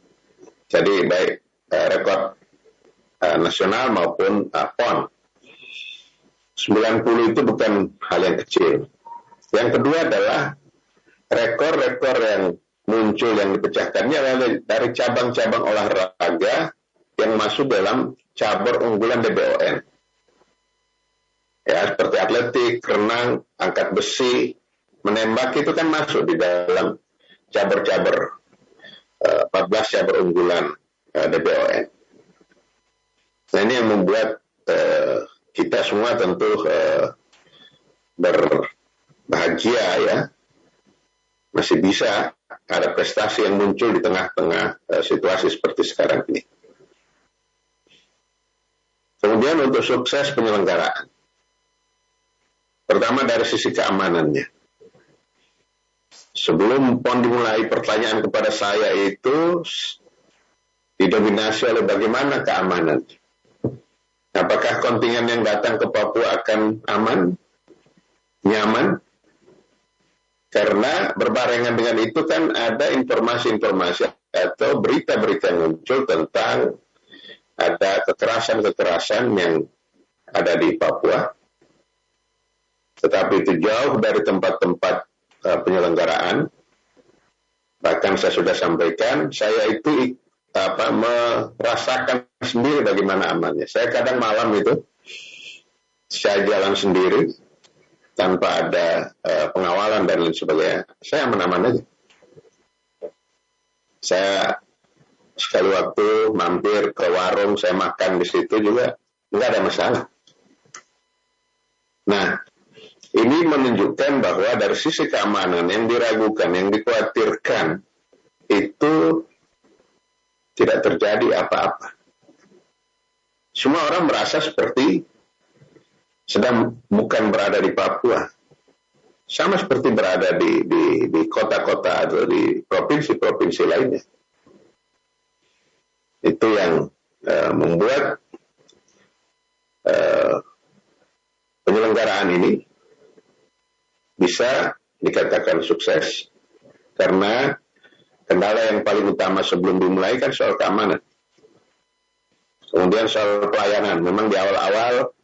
Jadi baik eh, rekor eh, nasional maupun eh, PON. 90 itu bukan hal yang kecil. Yang kedua adalah rekor-rekor yang muncul yang dipecahkannya adalah dari cabang-cabang olahraga yang masuk dalam cabur unggulan DBON. Ya, seperti atletik, renang, angkat besi, menembak itu kan masuk di dalam cabur-cabur uh, 14 cabur unggulan uh, eh, DBON. Nah ini yang membuat uh, kita semua tentu berbahagia ya masih bisa ada prestasi yang muncul di tengah-tengah situasi seperti sekarang ini. Kemudian untuk sukses penyelenggaraan. Pertama dari sisi keamanannya. Sebelum PON dimulai, pertanyaan kepada saya itu didominasi oleh bagaimana keamanan. Apakah kontingen yang datang ke Papua akan aman, nyaman? Karena berbarengan dengan itu kan ada informasi-informasi atau berita-berita muncul tentang ada kekerasan-kekerasan yang ada di Papua. Tetapi itu jauh dari tempat-tempat uh, penyelenggaraan. Bahkan saya sudah sampaikan, saya itu apa merasakan sendiri bagaimana amannya. Saya kadang malam itu saya jalan sendiri tanpa ada uh, pengawalan dan lain sebagainya. Saya aman-aman aja. Saya sekali waktu mampir ke warung, saya makan di situ juga nggak ada masalah. Nah, ini menunjukkan bahwa dari sisi keamanan yang diragukan, yang dikhawatirkan itu tidak terjadi apa-apa. Semua orang merasa seperti sedang bukan berada di Papua. Sama seperti berada di di kota-kota atau di provinsi-provinsi lainnya. Itu yang uh, membuat uh, penyelenggaraan ini bisa dikatakan sukses karena kendala yang paling utama sebelum dimulai kan soal keamanan. Kemudian soal pelayanan, memang di awal-awal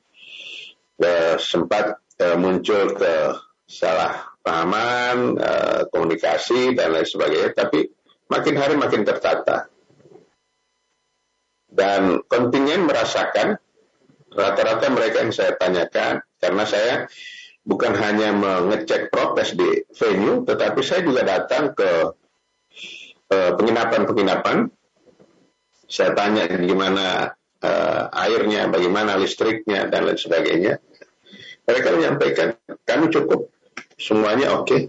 eh, sempat eh, muncul ke salah pahaman, eh, komunikasi dan lain sebagainya, tapi makin hari makin tertata. Dan kontingen merasakan rata-rata mereka yang saya tanyakan, karena saya bukan hanya mengecek prokes di venue, tetapi saya juga datang ke Eh, penginapan-penginapan. Saya tanya gimana uh, airnya, bagaimana listriknya, dan lain sebagainya. Mereka menyampaikan, kami cukup, semuanya oke. Okay.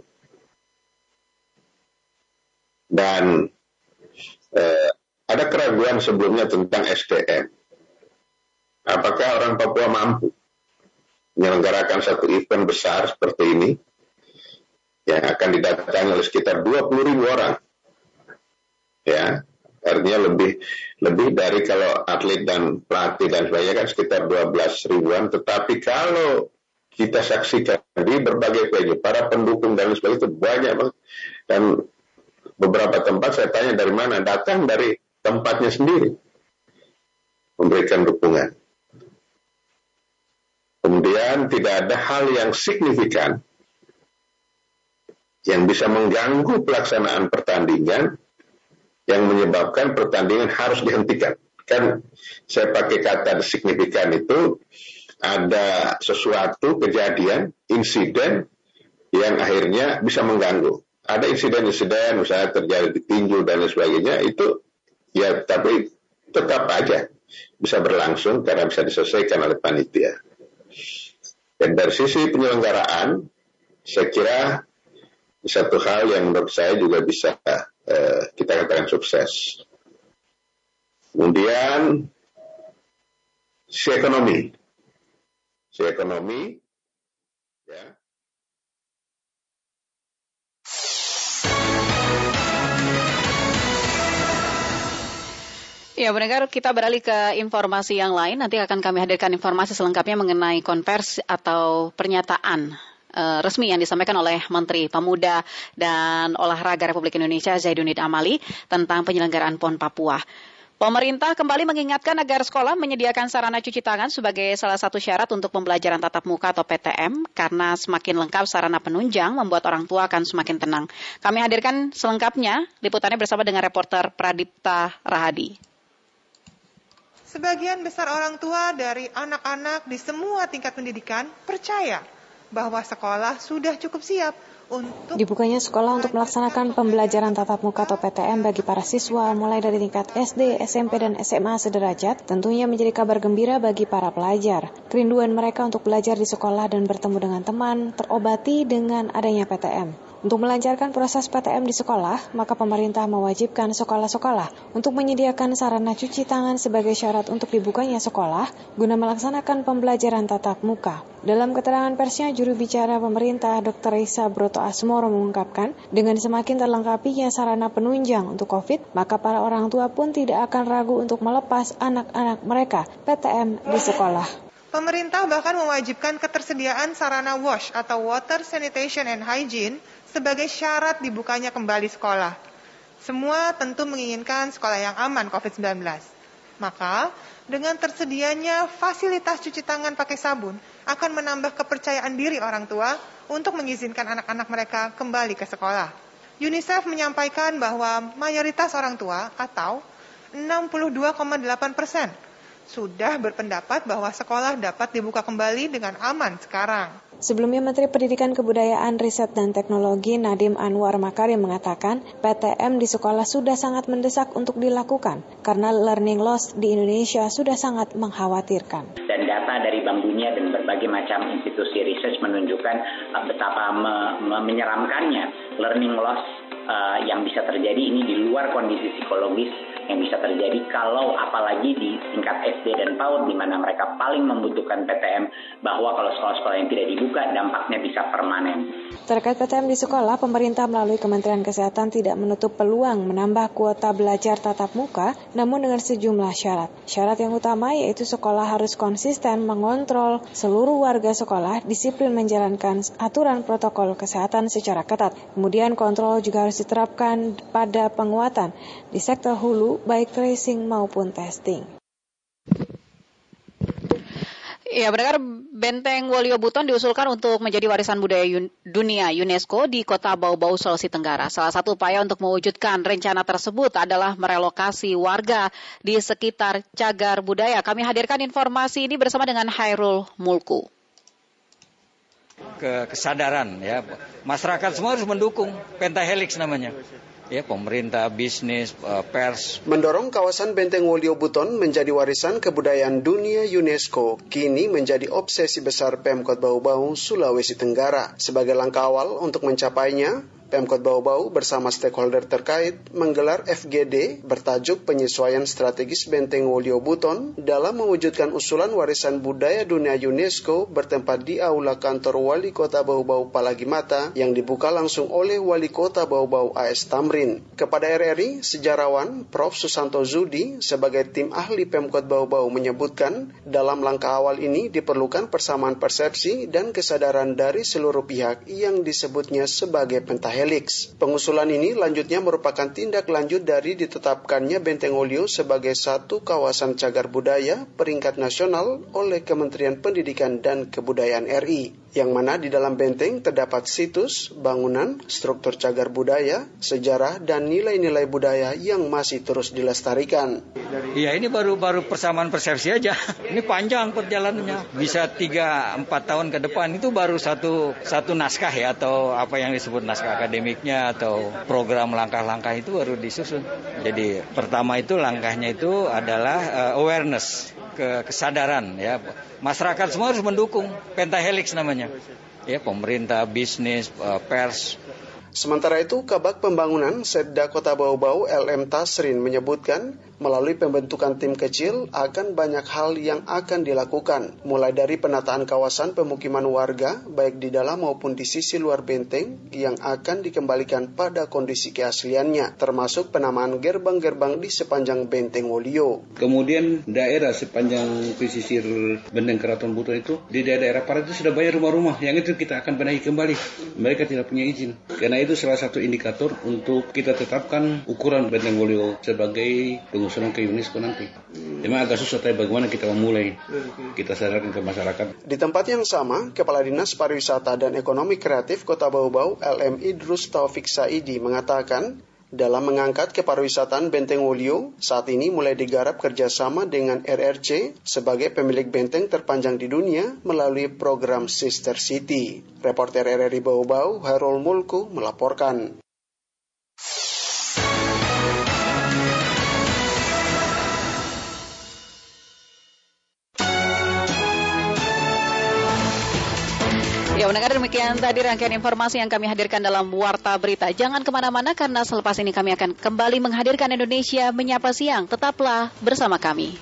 Dan uh, ada keraguan sebelumnya tentang SDM. Apakah orang Papua mampu menyelenggarakan satu event besar seperti ini yang akan didatangi oleh sekitar 20 ribu orang. Ya artinya lebih lebih dari kalau atlet dan pelatih dan sebagainya kan sekitar 12 ribuan. Tetapi kalau kita saksikan di berbagai venue para pendukung dan sebagainya itu banyak banget. Dan beberapa tempat saya tanya dari mana datang dari tempatnya sendiri memberikan dukungan kemudian tidak ada hal yang signifikan yang bisa mengganggu pelaksanaan pertandingan yang menyebabkan pertandingan harus dihentikan. Kan saya pakai kata signifikan itu ada sesuatu kejadian, insiden yang akhirnya bisa mengganggu. Ada insiden-insiden misalnya terjadi di tinju dan lain sebagainya itu ya tapi tetap aja bisa berlangsung karena bisa diselesaikan oleh panitia. Dan dari sisi penyelenggaraan, saya kira satu hal yang menurut saya juga bisa uh, kita katakan sukses. Kemudian si ekonomi, si ekonomi, ya, Ya, pendengar, kita beralih ke informasi yang lain. Nanti akan kami hadirkan informasi selengkapnya mengenai konversi atau pernyataan uh, resmi yang disampaikan oleh Menteri Pemuda dan Olahraga Republik Indonesia Zaiduddin Amali tentang penyelenggaraan PON Papua. Pemerintah kembali mengingatkan agar sekolah menyediakan sarana cuci tangan sebagai salah satu syarat untuk pembelajaran tatap muka atau PTM karena semakin lengkap sarana penunjang membuat orang tua akan semakin tenang. Kami hadirkan selengkapnya liputannya bersama dengan reporter Pradipta Rahadi. Sebagian besar orang tua dari anak-anak di semua tingkat pendidikan percaya bahwa sekolah sudah cukup siap untuk dibukanya sekolah untuk melaksanakan pembelajaran tatap muka atau PTM bagi para siswa mulai dari tingkat SD, SMP, dan SMA sederajat tentunya menjadi kabar gembira bagi para pelajar. Kerinduan mereka untuk belajar di sekolah dan bertemu dengan teman terobati dengan adanya PTM. Untuk melancarkan proses PTM di sekolah, maka pemerintah mewajibkan sekolah-sekolah untuk menyediakan sarana cuci tangan sebagai syarat untuk dibukanya sekolah guna melaksanakan pembelajaran tatap muka. Dalam keterangan persnya, juru bicara pemerintah Dr. Risa Broto Asmoro mengungkapkan, dengan semakin terlengkapinya sarana penunjang untuk COVID, maka para orang tua pun tidak akan ragu untuk melepas anak-anak mereka PTM di sekolah. Pemerintah bahkan mewajibkan ketersediaan sarana wash atau water sanitation and hygiene sebagai syarat dibukanya kembali sekolah. Semua tentu menginginkan sekolah yang aman COVID-19. Maka, dengan tersedianya fasilitas cuci tangan pakai sabun akan menambah kepercayaan diri orang tua untuk mengizinkan anak-anak mereka kembali ke sekolah. UNICEF menyampaikan bahwa mayoritas orang tua atau 62,8 persen sudah berpendapat bahwa sekolah dapat dibuka kembali dengan aman sekarang. Sebelumnya Menteri Pendidikan Kebudayaan, Riset dan Teknologi Nadim Anwar Makarim mengatakan PTM di sekolah sudah sangat mendesak untuk dilakukan karena learning loss di Indonesia sudah sangat mengkhawatirkan. Dan data dari Bank Dunia dan berbagai macam institusi riset menunjukkan uh, betapa me me menyeramkannya learning loss uh, yang bisa terjadi ini di luar kondisi psikologis yang bisa terjadi kalau apalagi di tingkat SD dan PAUD di mana mereka paling membutuhkan PTM bahwa kalau sekolah-sekolah yang tidak dibuka dampaknya bisa permanen. Terkait PTM di sekolah, pemerintah melalui Kementerian Kesehatan tidak menutup peluang menambah kuota belajar tatap muka namun dengan sejumlah syarat. Syarat yang utama yaitu sekolah harus konsisten mengontrol seluruh warga sekolah disiplin menjalankan aturan protokol kesehatan secara ketat. Kemudian kontrol juga harus diterapkan pada penguatan di sektor hulu baik tracing maupun testing. Ya, benar Benteng Wolio Buton diusulkan untuk menjadi warisan budaya dunia UNESCO di kota Bau-Bau, Sulawesi Tenggara. Salah satu upaya untuk mewujudkan rencana tersebut adalah merelokasi warga di sekitar cagar budaya. Kami hadirkan informasi ini bersama dengan Hairul Mulku. Ke kesadaran ya, masyarakat semua harus mendukung pentahelix namanya ya pemerintah, bisnis, eh, pers. Mendorong kawasan Benteng Wolio Buton menjadi warisan kebudayaan dunia UNESCO kini menjadi obsesi besar Pemkot Bau-Bau, Sulawesi Tenggara. Sebagai langkah awal untuk mencapainya, Pemkot Bau-Bau bersama stakeholder terkait menggelar FGD bertajuk Penyesuaian Strategis Benteng Wolio Buton dalam mewujudkan usulan warisan budaya dunia UNESCO bertempat di Aula Kantor Wali Kota Bau-Bau Palagimata yang dibuka langsung oleh Wali Kota Bau-Bau AS Tamrin. Kepada RRI, sejarawan Prof. Susanto Zudi sebagai tim ahli Pemkot Bau-Bau menyebutkan dalam langkah awal ini diperlukan persamaan persepsi dan kesadaran dari seluruh pihak yang disebutnya sebagai pentahelix Pentahelix. Pengusulan ini lanjutnya merupakan tindak lanjut dari ditetapkannya Benteng Olio sebagai satu kawasan cagar budaya peringkat nasional oleh Kementerian Pendidikan dan Kebudayaan RI yang mana di dalam benteng terdapat situs, bangunan, struktur cagar budaya, sejarah, dan nilai-nilai budaya yang masih terus dilestarikan. Iya ini baru baru persamaan persepsi aja. Ini panjang perjalanannya. Bisa tiga empat tahun ke depan itu baru satu satu naskah ya atau apa yang disebut naskah akademiknya atau program langkah-langkah itu baru disusun. Jadi pertama itu langkahnya itu adalah uh, awareness ke kesadaran ya masyarakat semua harus mendukung pentahelix namanya ya pemerintah bisnis eh, pers Sementara itu, Kabak Pembangunan Setda Kota Bau-Bau LM Tasrin menyebutkan melalui pembentukan tim kecil akan banyak hal yang akan dilakukan, mulai dari penataan kawasan pemukiman warga, baik di dalam maupun di sisi luar benteng, yang akan dikembalikan pada kondisi keasliannya, termasuk penamaan gerbang-gerbang di sepanjang benteng Wolio. Kemudian daerah sepanjang pesisir benteng Keraton Buton itu, di daerah-daerah parat itu sudah banyak rumah-rumah, yang itu kita akan benahi kembali. Mereka tidak punya izin. Karena itu salah satu indikator untuk kita tetapkan ukuran benteng Wolio sebagai pengusulan ke UNESCO nanti. Memang agak susah tapi bagaimana kita memulai, kita sadarkan ke masyarakat. Di tempat yang sama, Kepala Dinas Pariwisata dan Ekonomi Kreatif Kota Bau-Bau LM Idrus Taufik Saidi mengatakan, dalam mengangkat kepariwisataan Benteng Wolio, saat ini mulai digarap kerjasama dengan RRC sebagai pemilik benteng terpanjang di dunia melalui program Sister City. Reporter RRI Bau-Bau, Hairul Mulku, melaporkan. Mendengar demikian tadi rangkaian informasi yang kami hadirkan dalam Warta Berita. Jangan ke mana-mana karena selepas ini kami akan kembali menghadirkan Indonesia Menyapa Siang. Tetaplah bersama kami.